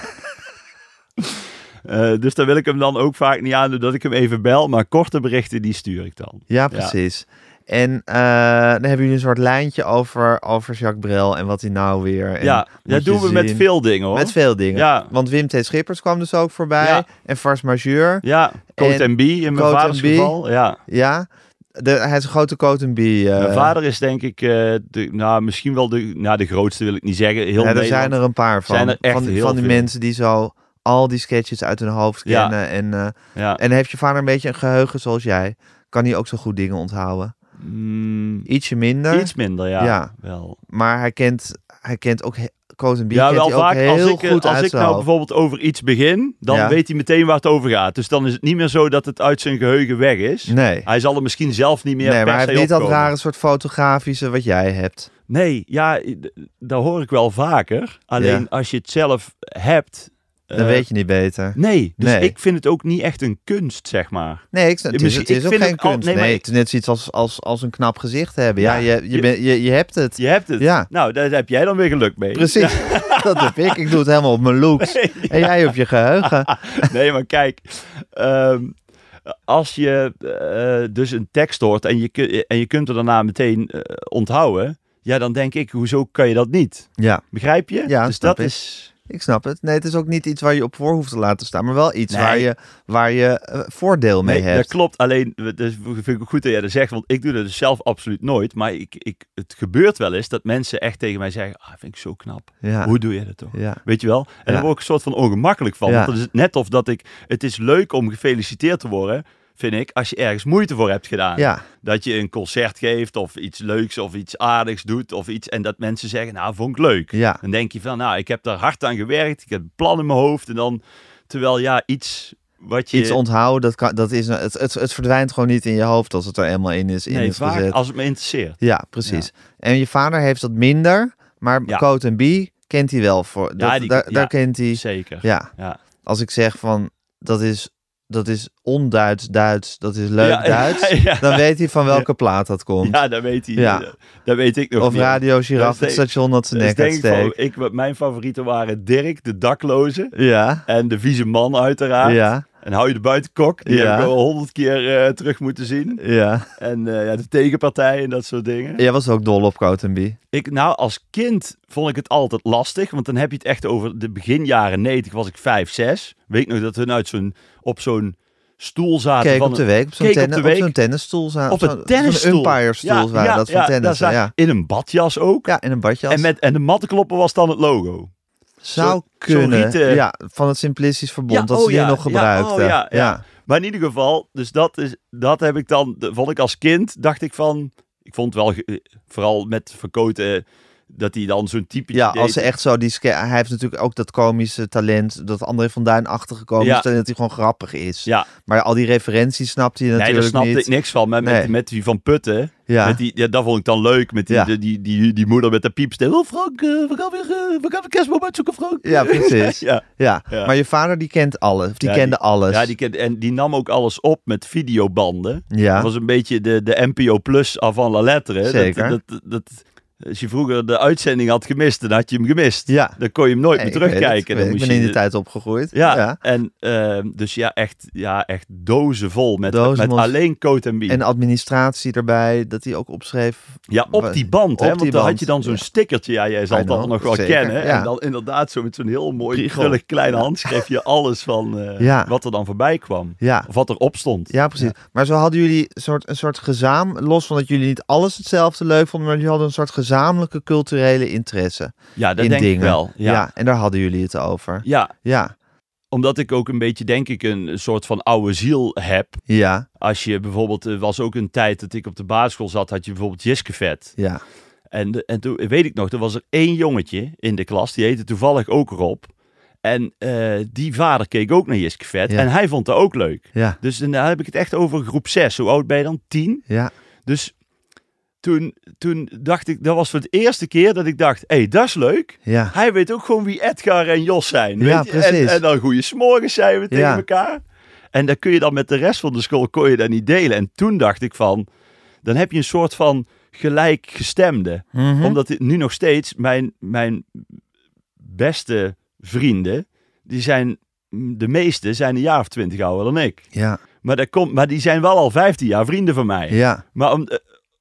Eh, dus daar wil ik hem dan ook vaak niet aan doen dat ik hem even bel. Maar korte berichten, die stuur ik dan. Ja, precies. En eh, dan hebben jullie een soort lijntje over, over Jacques Brel en wat hij nou weer... En ja, dat doen we met veel dingen hoor. Met veel dingen. Ja. Want Wim T. Schippers kwam dus ook voorbij. Ja. En Fars Majeur. Ja, Coat En B in mijn vaders geval. Ja. Ja. De, hij is een grote coat and bee. eh. mijn vader is denk ik, eh, de, nou misschien wel de, nou, de grootste wil ik niet zeggen. Heel ja, er zijn er een paar van. Zijn er echt van, heel van die veel. mensen die zo al die sketches uit hun hoofd Ja. kennen. En, eh, Ja. en heeft je vader een beetje een geheugen zoals jij? Kan hij ook zo goed dingen onthouden? Mm, Ietsje minder. iets minder, ja. Ja. Wel. Maar hij kent, hij kent ook Ja, wel vaak als ik, eh, goed als ik nou bijvoorbeeld over iets begin, dan Ja. weet hij meteen waar het over gaat. Dus dan is het niet meer zo dat het uit zijn geheugen weg is. Nee. Hij zal er misschien zelf niet meer Nee, maar hij heeft niet dat rare soort fotografische wat jij hebt. Nee, ja, dat hoor ik wel vaker. Alleen Ja. als je het zelf hebt... Dan eh, weet je niet beter. Nee, dus Nee. ik vind het ook niet echt een kunst, zeg maar. Nee, ik, het is, het is ook geen al- kunst. nee, het is net zoiets als, als, als een knap gezicht hebben. Ja, Ja, je, je, je- je, je hebt het. Je hebt het. Ja. Nou, daar heb jij dan weer geluk mee. Precies, dat heb ik. Ik doe het helemaal op mijn looks. En jij op je geheugen. Nee, maar kijk. ehm, als je eh, dus een tekst hoort en je, en je kunt er daarna meteen eh, onthouden. Ja, dan denk ik, hoezo kan je dat niet? Ja, Begrijp je? Ja, dus dat is... ik snap het. Nee, het is ook niet iets waar je op voor hoeft te laten staan, maar wel iets Nee. waar je, waar je eh, voordeel mee Nee, hebt. dat klopt. Alleen, dat vind ik ook goed dat jij dat zegt, want ik doe dat dus zelf absoluut nooit. Maar ik, ik, het gebeurt wel eens dat mensen echt tegen mij zeggen, ah, vind ik zo knap. Ja. Hoe doe je dat toch? Ja. Weet je wel? En Ja. daar word ik een soort van ongemakkelijk van. Want dat is net of dat ik, het is leuk om gefeliciteerd te worden, vind ik, als je ergens moeite voor hebt gedaan. Ja, Dat je een concert geeft of iets leuks of iets aardigs doet of iets. En dat mensen zeggen, nou, vond ik leuk. ja. Dan denk je van, nou, ik heb daar hard aan gewerkt. Ik heb een plan in mijn hoofd. En dan, terwijl ja, iets wat je... Iets onthouden, dat, kan, dat is, het, het, het verdwijnt gewoon niet in je hoofd als het er eenmaal in is, in nee, is vaak gezet. als het me interesseert. Ja, precies. En je vader heeft dat minder, maar Ja. Coat en B kent hij wel voor. Dat, die- daar, daar kent hij. Zeker. Ja. als ik zeg van dat is, dat is onduits Duits, dat is leuk Ja, Duits, ja. dan weet hij van welke plaat dat komt. Ja, dat weet hij. Ja. Dat, dat weet ik nog of niet. Radio Giraffe, het denk- station dat is nek denk ik, uitsteekt. ik, mijn favorieten waren Dirk, de dakloze. Ja, En de vieze man uiteraard. ja, En hou je de buitenkok. Die Ja. heb ik al honderd keer eh, terug moeten zien. ja. En eh, ja, de tegenpartij en dat soort dingen. Jij was ook dol op Coat en B. Ik, nou, als kind vond ik het altijd lastig. Want dan heb je het echt over de begin jaren 90 was ik 5, 6. Weet ik nog dat hun uit zo'n, op zo'n stoel zaten. Keek van op de week op zo'n op op zo'n tennisstoel. za- op een tennisstoel. Zo'n umpire stoel waren dat van tennis. Ja. In een badjas ook. ja, in een badjas. En, met, en de mattenkloppen was dan het logo. Zou kunnen. rieten- Ja, van het Simplicisch Verbond, Ja, dat oh ze die ja, nog ja, gebruikten. oh ja, ja. Maar in ieder geval, dus dat, is, dat heb ik dan, vond ik als kind, dacht ik van, ik vond wel, eh, vooral met Verkoten, dat hij dan zo'n type Ja, als ze echt zo die hij heeft natuurlijk ook dat komische talent, dat André van Duin-achtige komische Ja. talent, dat hij gewoon grappig is. Ja, Maar al die referenties snapte je nee, daar natuurlijk snapte niet. ik niks van. Met, Nee. met die van Putten, Ja, met die, ja, dat vond ik dan leuk. Met die, Ja. die, die, die, die moeder met de piepstem. Oh Frank, eh, we gaan weer, eh, we gaan weer kerstboom uitzoeken Frank. Ja, precies. ja, ja. Ja. maar je vader die kent alles, die Ja, kende alles. ja die, kent- en die nam ook alles op met videobanden. Ja. Dat was een beetje de, de NPO Plus avant la lettre. Zeker. Dat, dat, dat, als je vroeger de uitzending had gemist, dan had je hem gemist. Ja. Dan kon je hem nooit Nee, meer terugkijken. Dan weet- Ik moest ben in je- die tijd opgegroeid. Ja, ja. en ehm, dus ja, echt, ja, echt dozen vol met, Dozen met alleen coat en bier. En administratie erbij, dat hij ook opschreef. ja, op die band, hè? op Want die dan band, had je dan zo'n ja. stickertje. Ja, jij zal dan know, nog wel zeker, kennen. En dan inderdaad zo met zo'n heel mooi, krullig kleine handschrift je alles van eh, wat er dan voorbij kwam. Ja, Of wat erop stond. ja precies. Maar zo hadden jullie een soort, een soort gezaam, los van dat jullie niet alles hetzelfde leuk vonden, maar jullie hadden een soort gezamenlijke culturele interesse Ja, dat in denk dingen. ik wel. Ja. Ja. en daar hadden jullie het over. ja, Ja, omdat ik ook een beetje, denk ik, een soort van oude ziel heb. ja, Als je bijvoorbeeld, er was ook een tijd dat ik op de basisschool zat, had je bijvoorbeeld Jiskevet. ja. En, de- en toen weet ik nog, er was er één jongetje in de klas, die heette toevallig ook Rob. En eh, die vader keek ook naar Jiskevet Ja. en hij vond dat ook leuk. Ja, Dus dan heb ik het echt over groep 6. Hoe oud ben je dan? 10? ja, Dus toen, toen dacht ik, dat was voor het eerste keer dat ik dacht, hé, hey, dat is leuk. ja. Hij weet ook gewoon wie Edgar en Jos zijn. Ja, weet je? En, precies. en dan goede smorgens zijn we tegen elkaar. En dan kun je dan met de rest van de school kon je dat niet delen. En toen dacht ik van, dan heb je een soort van gelijkgestemde. Mhm. Omdat dit nu nog steeds mijn, mijn beste vrienden, die zijn, de meeste zijn een jaar of twintig ouder dan ik. Ja, Maar, dat komt, maar die zijn wel al 15 jaar vrienden van mij. ja, Maar om, eh,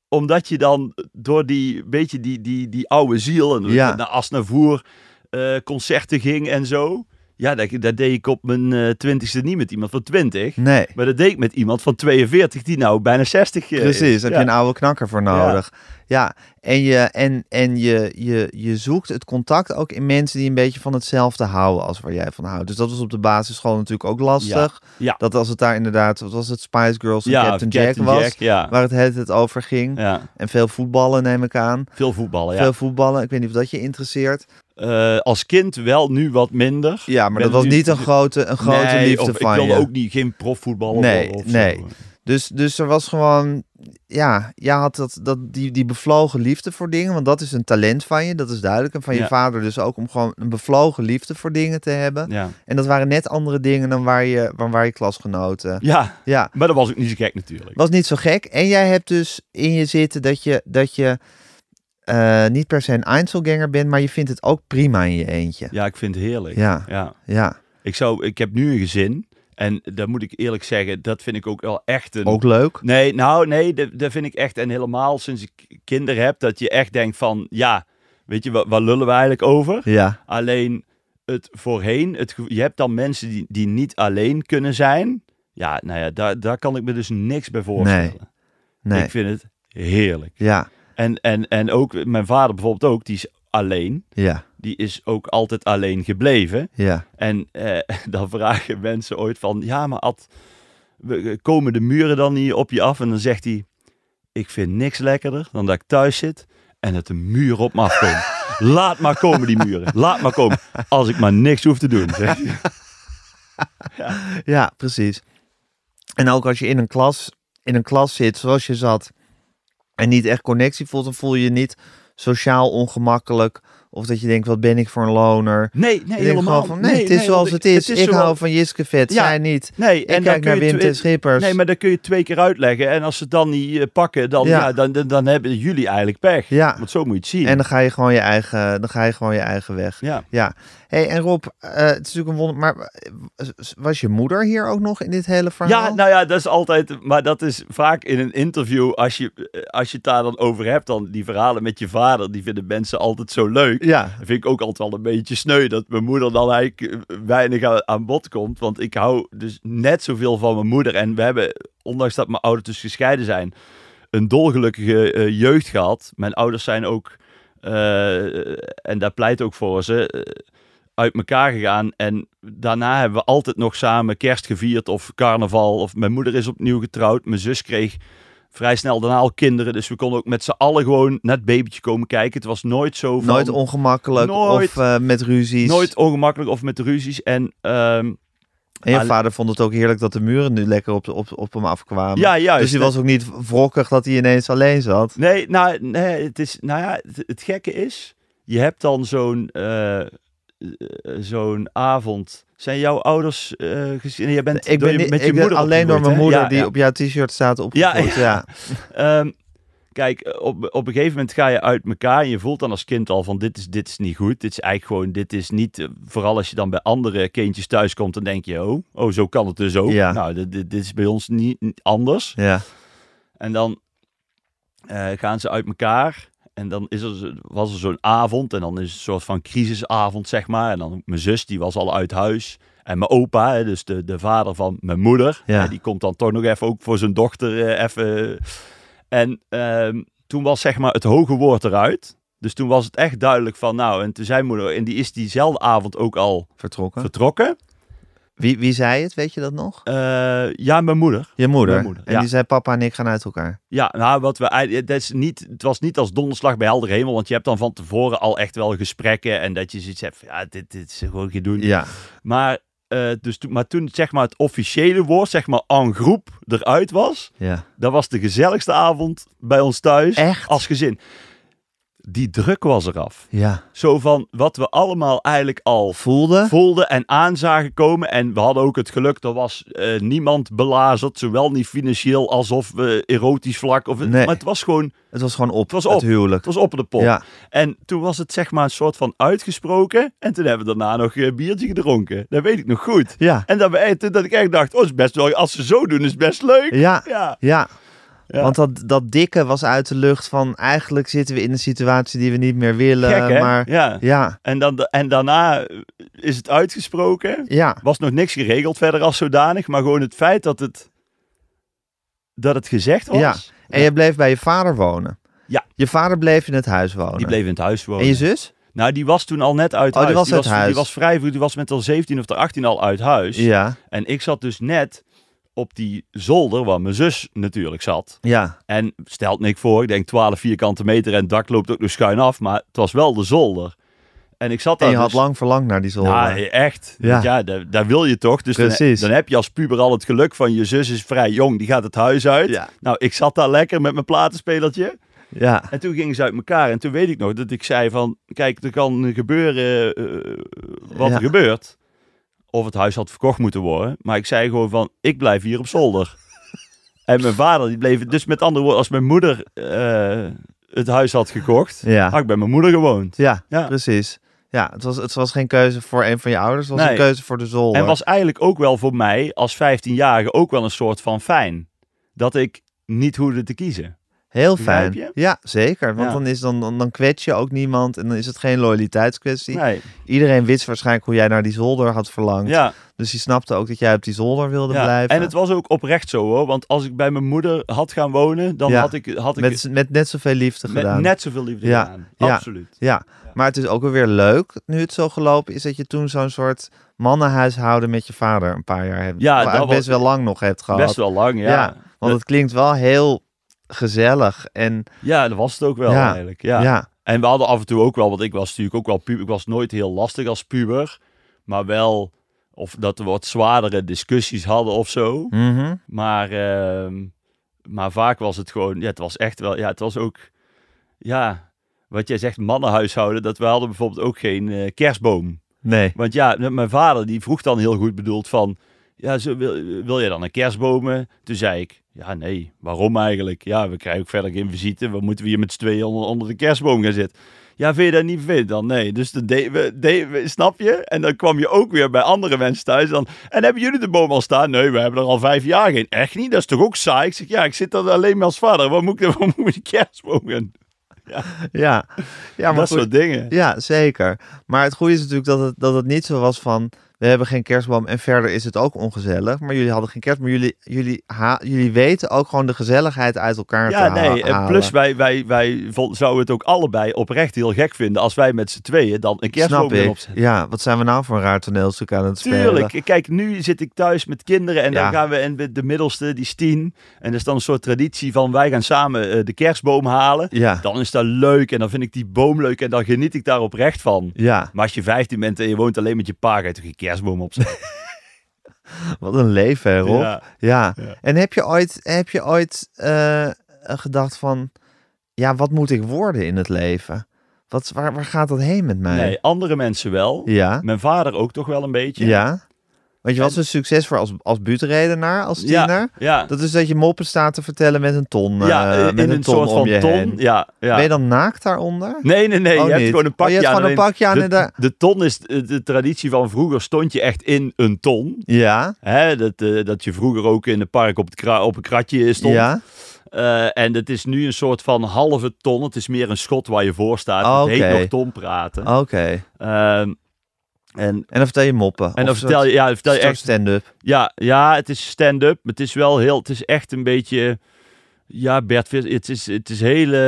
omdat je dan door die, beetje die, die, die oude ziel en Ja. naar Asnavoer eh concerten ging en zo. Ja, dat, dat deed ik op mijn eh, twintigste niet met iemand van 20. nee. Maar dat deed ik met iemand van 42 die nou bijna 60 eh, Precies, is. heb Ja. je een oude knakker voor nodig. Ja, en, je, en, en je, je, je zoekt het contact ook in mensen die een beetje van hetzelfde houden als waar jij van houdt. Dus dat was op de basisschool natuurlijk ook lastig. Ja. Dat als het daar inderdaad, wat was het, Spice Girls en Ja, Captain, Captain Jack was, Jack, ja. waar het het, over ging. ja. En veel voetballen neem ik aan. Veel voetballen, ja. Veel voetballen, ik weet niet of dat je interesseert. Eh, als kind wel, nu wat minder. Ja, maar Ben dat was niet een grote, een grote Nee, liefde van ik wilde je. ook niet, geen profvoetballer Nee, of nee. zo. Dus, dus er was gewoon, ja, je had dat, dat, die, die bevlogen liefde voor dingen, want dat is een talent van je, dat is duidelijk. En van je vader dus ook om gewoon een bevlogen liefde voor dingen te hebben. Ja. En dat waren net andere dingen dan waar je, waar, waar je klasgenoten. ja, Ja, maar dat was ook niet zo gek natuurlijk. was niet zo gek. En jij hebt dus in je zitten dat je, dat je eh, niet per se een Einzelganger bent, maar je vindt het ook prima in je eentje. Ja, ik vind het heerlijk. Ja, ja. ja. Ik, zou, ik heb nu een gezin. En daar moet ik eerlijk zeggen, dat vind ik ook wel echt een... Ook leuk. Nee, nou nee, dat, dat vind ik echt. En helemaal sinds ik kinderen heb, dat je echt denkt van... Ja, weet je, wat, waar lullen we eigenlijk over? Ja, Alleen, het voorheen, het, je hebt dan mensen die, die niet alleen kunnen zijn. Ja, nou ja, daar, daar kan ik me dus niks bij voorstellen. Nee. Ik vind het heerlijk. Ja, En, en, en ook mijn vader bijvoorbeeld ook, die is alleen. ja, Die is ook altijd alleen gebleven. ja. En eh, dan vragen mensen ooit van, ja, maar Ad, we- komen de muren dan niet op je af? En dan zegt hij, ik vind niks lekkerder dan dat ik thuis zit en dat de muren op me afkomen. Laat maar komen die muren, laat maar komen. Als ik maar niks hoef te doen. hij. Ja, precies. En ook als je in een klas, in een klas zit zoals je zat en niet echt connectie voelt, dan voel je je niet sociaal ongemakkelijk. Of dat je denkt, wat ben ik voor een loner? Nee, nee, helemaal. van, nee, het is zoals het is. het ik zoals- hou van Jiske Vet, Ja. zij niet. Nee, Ik en dan kijk naar Wim twee- ten Schippers. Nee, maar dat kun je twee keer uitleggen. En als ze het dan niet eh, pakken, dan, Ja. ja. dan, dan, dan hebben jullie eigenlijk pech. Ja. Want zo moet je het zien. En dan ga je gewoon je eigen, dan ga je gewoon je eigen weg. ja. Ja. Hey, en Rob, eh, het is natuurlijk een wonder, maar eh, was je moeder hier ook nog in dit hele verhaal? Ja, nou ja, dat is altijd. Maar dat is vaak in een interview. Als je, eh, als je het daar dan over hebt, dan die verhalen met je vader, die vinden mensen altijd zo leuk. Ja, Dat vind ik ook altijd wel een beetje sneu dat mijn moeder dan eigenlijk weinig aan, bod komt. Want ik hou dus net zoveel van mijn moeder. En we hebben, ondanks dat mijn ouders dus gescheiden zijn, een dolgelukkige jeugd gehad. Mijn ouders zijn ook, en daar pleit ook voor ze, uit elkaar gegaan. En daarna hebben we altijd nog samen kerst gevierd of carnaval. Of mijn moeder is opnieuw getrouwd. Mijn zus kreeg vrij snel daarna al kinderen. Dus we konden ook met z'n allen gewoon net babytje komen kijken. Het was nooit zo van... nooit ongemakkelijk Nooit. of eh, met ruzies. Nooit ongemakkelijk of met ruzies. En ehm, En je vader vond het ook heerlijk dat de muren nu lekker op, op, op hem afkwamen. ja, juist. dus hij was ook niet wrokkig dat hij ineens alleen zat. Nee, nou, nee, het is, nou ja, het, het gekke is, je hebt dan zo'n eh, zo'n avond. Zijn jouw ouders eh gezien? Je bent Ik door ben, je- met je ben moeder alleen door mijn moeder Ja, die ja. op jouw t-shirt staat opgevoed. Ja, Ja, Ehm, kijk, op, op een gegeven moment ga je uit elkaar en je voelt dan als kind al van dit is, dit is niet goed. Dit is eigenlijk gewoon, dit is niet, eh, vooral als je dan bij andere kindjes thuis komt, dan denk je, oh, oh zo kan het dus ook. Ja. Nou, dit, dit, dit is bij ons niet, niet anders. ja. En dan eh, gaan ze uit elkaar. En dan is er, was er zo'n avond. En dan is het een soort van crisisavond, zeg maar. En dan mijn zus, die was al uit huis. En mijn opa, dus de, de vader van mijn moeder. Ja. die komt dan toch nog even ook voor zijn dochter eh, even. En ehm, toen was zeg maar het hoge woord eruit. Dus toen was het echt duidelijk van nou. En toen zei moeder, en die is diezelfde avond ook al Vertrokken. vertrokken. Wie, wie zei het? Weet je dat nog? Eh, ja, mijn moeder. Je moeder. Mijn moeder, en ja. die zei papa en ik gaan uit elkaar. Ja, nou, wat we het, is niet, het was niet als donderslag bij helder hemel, want je hebt dan van tevoren al echt wel gesprekken en dat je zoiets hebt, ja, dit, dit is gewoon gedoe. Ja. Maar, eh, dus, toen- maar toen zeg maar het officiële woord, zeg maar en groep, eruit was, Ja. dat was de gezelligste avond bij ons thuis Echt? als gezin. Die druk was eraf. Ja. Zo van wat we allemaal eigenlijk al Voelde? voelden en aan zagen komen. En we hadden ook het geluk, er was eh, niemand belazerd. Zowel niet financieel alsof we erotisch vlak. Of het, Nee. Maar het was gewoon, Het was gewoon op. Het was op. huwelijk. het was op de pot. Ja. En toen was het zeg maar een soort van uitgesproken. En toen hebben we daarna nog een biertje gedronken. Dat weet ik nog goed. Ja. En dat, we, toen dat ik echt dacht, oh, is best wel, als ze zo doen, is het best leuk. Ja. Ja. Ja. Ja. Want dat, dat dikke was uit de lucht van eigenlijk zitten we in een situatie die we niet meer willen. Gek? Maar Ja. ja, En, dan, en daarna is het uitgesproken. ja, was nog niks geregeld verder als zodanig, maar gewoon het feit dat het, dat het gezegd was. Ja. En je bleef bij je vader wonen. Ja. Je vader bleef in het huis wonen. Die bleef in het huis wonen. En je zus? Nou, die was toen al net uit Oh, die huis. was uit huis. Die was vrij vroeg, die was met al 17 of 18 al uit huis. Ja. En ik zat dus net op die zolder waar mijn zus natuurlijk zat. Ja. En stelt niks voor, ik denk 12 vierkante meter en het dak loopt ook nog schuin af, maar het was wel de zolder. En ik zat En daar je had dus- lang verlangd naar die zolder. Ja, echt. Ja. Daar, daar wil je toch. Dus dan, Precies. dan heb je als puber al het geluk van je zus is vrij jong, die gaat het huis uit. Ja. Nou, ik zat daar lekker met mijn platenspelertje. ja. En toen gingen ze uit elkaar. En toen weet ik nog dat ik zei van... Kijk, er kan gebeuren eh, wat Ja. er gebeurt. Of het huis had verkocht moeten worden. Maar ik zei gewoon van... Ik blijf hier op zolder. en mijn vader die bleef... Dus met andere woorden, als mijn moeder eh, het huis had gekocht... Ja. had ik bij mijn moeder gewoond. Ja, Ja. precies. Ja, het was, het was geen keuze voor een van je ouders. Het was Nee. een keuze voor de zolder. En was eigenlijk ook wel voor mij als 15-jarige ook wel een soort van fijn. Dat ik niet hoefde te kiezen. Heel fijn. Ja, zeker. Want Ja. dan, is dan, dan, dan kwets je ook niemand en dan is het geen loyaliteitskwestie. Nee. Iedereen wist waarschijnlijk hoe jij naar die zolder had verlangd. Ja, Dus die snapte ook dat jij op die zolder wilde ja. blijven. En het was ook oprecht zo hoor. Want als ik bij mijn moeder had gaan wonen, dan Ja. had ik, had ik met, met net zoveel liefde met gedaan. net zoveel liefde Ja. gedaan. Ja. Absoluut. Ja, maar het is ook weer leuk, nu het zo gelopen is, dat je toen zo'n soort mannenhuishouden met je vader een paar jaar hebt. Ja, dat best was- wel lang nog hebt gehad. Best wel lang. Ja, Want het klinkt wel heel gezellig en Ja, dat was het ook wel Ja. eigenlijk. Ja. ja. En we hadden af en toe ook wel, want ik was natuurlijk ook wel puber. Ik was nooit heel lastig als puber. Maar wel, of dat we wat zwaardere discussies hadden of zo. Mhm. Maar, ehm, maar vaak was het gewoon, ja, het was echt wel, ja, het was ook, ja, wat jij zegt, mannenhuishouden. Dat we hadden bijvoorbeeld ook geen eh, kerstboom. Nee. Want ja, mijn vader die vroeg dan heel goed bedoeld van, ja, zo, wil, wil je dan een kerstbomen? Toen zei ik, ja, nee, waarom eigenlijk? Ja, we krijgen ook verder geen visite. Wat moeten we hier met z'n tweeën onder, onder de kerstboom gaan zitten? Ja, vind je dat niet vervelend dan? Nee. Dus we, deden we, snap je? En dan kwam je ook weer bij andere mensen thuis. Dan, en hebben jullie de boom al staan? Nee, we hebben er al vijf jaar geen. Echt niet? Dat is toch ook saai? Ik zeg, ja, ik zit er alleen maar als vader. Wat moet ik, wat moet ik die kerstboom gaan? Ja, ja maar dat goed. soort dingen. Ja, zeker. Maar het goede is natuurlijk dat het, dat het niet zo was van... we hebben geen kerstboom en verder is het ook ongezellig. Maar jullie hadden geen kerst, maar jullie, jullie, ha, jullie weten ook gewoon de gezelligheid uit elkaar Ja, te nee. En plus, wij, wij, wij zouden het ook allebei oprecht heel gek vinden als wij met z'n tweeën dan een kerstboom Snap opzetten. Ja, wat zijn we nou voor een raar toneelstuk aan het spelen? Tuurlijk. Kijk, nu zit ik thuis met kinderen en Ja. dan gaan we, en de middelste, die is tien. En dat is dan een soort traditie van wij gaan samen eh, de kerstboom halen. Ja, Dan is dat leuk en dan vind ik die boom leuk en dan geniet ik daar oprecht van. ja. Maar als je 15 bent en je woont alleen met je pa, ga je toch kerstboom opzetten? Wat een leven, hè, Rob? Ja. Ja. Ja. En heb je ooit, heb je ooit eh, gedacht van... Ja, wat moet ik worden in het leven? Wat, waar, waar gaat dat heen met mij? Nee, andere mensen wel. Ja, Mijn vader ook toch wel een beetje. ja. Want je was En- een succes voor als, als buurtredenaar, als tiener. ja. Dat is dat je moppen staat te vertellen met een ton, ja, eh, in met een, een ton soort om van je ton. heen. Ja, ja. Ben je dan naakt daaronder? Nee, nee, nee. Oh, je hebt gewoon een Oh, pakje je hebt aan. gewoon een alleen pakje aan de, daar- de ton is de, de traditie van vroeger. Stond je echt in een ton. Ja, Hè, dat, eh, dat je vroeger ook in het park op, het kra- op een kratje stond. ja. Eh, en het is nu een soort van halve ton. Het is meer een schot waar je voor staat. Oh, Het heet oké. nog ton praten. Oké. Ehm, en, En dan vertel je moppen. en Of dan vertel je, ja, dan vertel je echt stand-up. Ja, ja, het is stand-up. maar Het is wel heel, het is echt een beetje, ja, Bert Vis, het is, het is hele,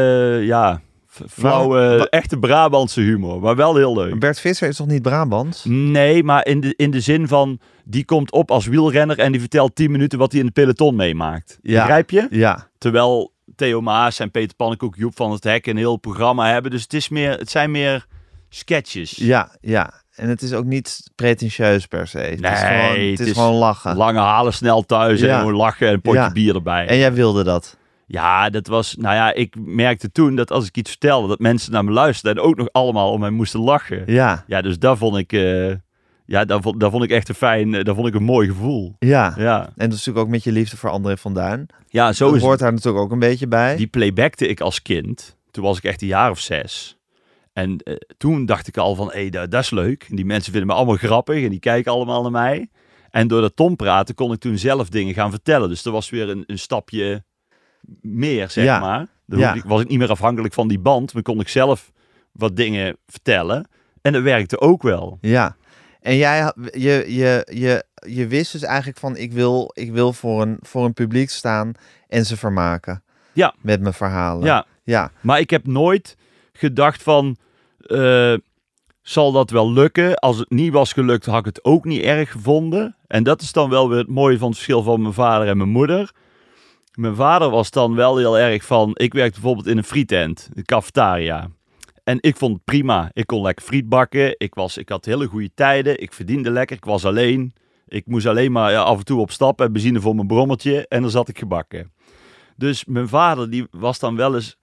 ja, flauwe, echte Brabantse humor, maar wel heel leuk. Bert Visser is toch niet Brabants? Nee, maar in de, in de zin van, die komt op als wielrenner en die vertelt 10 minuten wat hij in het peloton meemaakt. Ja. Begrijp je? Ja. Terwijl Theo Maas en Peter Pannenkoek, Joep van het Hek een heel programma hebben. Dus het, is meer, het zijn meer sketches. Ja, ja. En het is ook niet pretentieus per se. Het is Nee, gewoon, het het is is gewoon lachen. Lange halen snel thuis Ja. en gewoon lachen en een potje Ja. bier erbij. En jij wilde dat. Ja, dat was, nou ja, ik merkte toen dat als ik iets vertelde, dat mensen naar me luisterden en ook nog allemaal om mij moesten lachen. Ja, Ja, dus daar vond ik, eh, ja, daar vond, daar vond ik echt een fijn, eh, daar vond ik een mooi gevoel. ja. Ja, En dat is natuurlijk ook met je liefde voor André van Duin. ja zo dat is hoort daar natuurlijk ook een beetje bij. Die playbackte ik als kind. Toen was ik echt een jaar of zes. En eh, toen dacht ik al van, hé, hey, dat, dat is leuk. En die mensen vinden me allemaal grappig en die kijken allemaal naar mij. En door dat Tom praten kon ik toen zelf dingen gaan vertellen. Dus er was weer een, een stapje meer, zeg Ja. maar. Dan Ja. ik, was ik niet meer afhankelijk van die band, maar kon ik zelf wat dingen vertellen. En dat werkte ook wel. Ja. En jij, je, je, je, je wist dus eigenlijk van, ik wil, ik wil voor, een, voor een publiek staan en ze vermaken. Ja. Met mijn verhalen. Ja, Ja. maar ik heb nooit gedacht van, eh, zal dat wel lukken? Als het niet was gelukt, had ik het ook niet erg gevonden. En dat is dan wel weer het mooie van het verschil van mijn vader en mijn moeder. Mijn vader was dan wel heel erg van, ik werkte bijvoorbeeld in een frietent, een cafetaria. En ik vond het prima. Ik kon lekker friet bakken. Ik, was, ik had hele goede tijden. Ik verdiende lekker. Ik was alleen. Ik moest alleen maar ja, af en toe op stap en benzine voor mijn brommertje. En dan zat ik gebakken. Dus mijn vader die was dan wel eens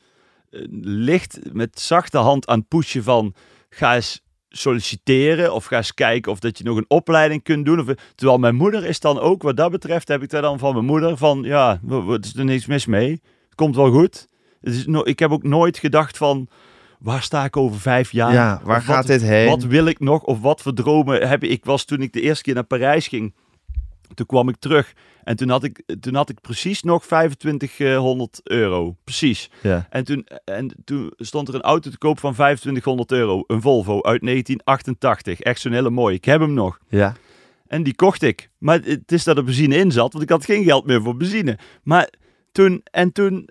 licht met zachte hand aan het pushen van... Ga eens solliciteren of ga eens kijken of dat je nog een opleiding kunt doen. Of, terwijl mijn moeder is dan ook, wat dat betreft, heb ik daar dan van mijn moeder van... Ja, er is er niks mis mee. Het komt wel goed. Het is no ik heb ook nooit gedacht van... Waar sta ik over vijf jaar? Ja, waar Of wat- gaat dit heen? Wat wil ik nog? Of wat voor dromen heb ik? Ik was toen ik de eerste keer naar Parijs ging. Toen kwam ik terug en toen had ik, toen had ik precies nog 2500 euro. Precies. Ja. En toen, en toen stond er een auto te koop van 2500 euro. Een Volvo uit 1988. Echt zo'n hele mooie. Ik heb hem nog. Ja. En die kocht ik. Maar het is dat er benzine in zat, want ik had geen geld meer voor benzine. Maar toen, en toen,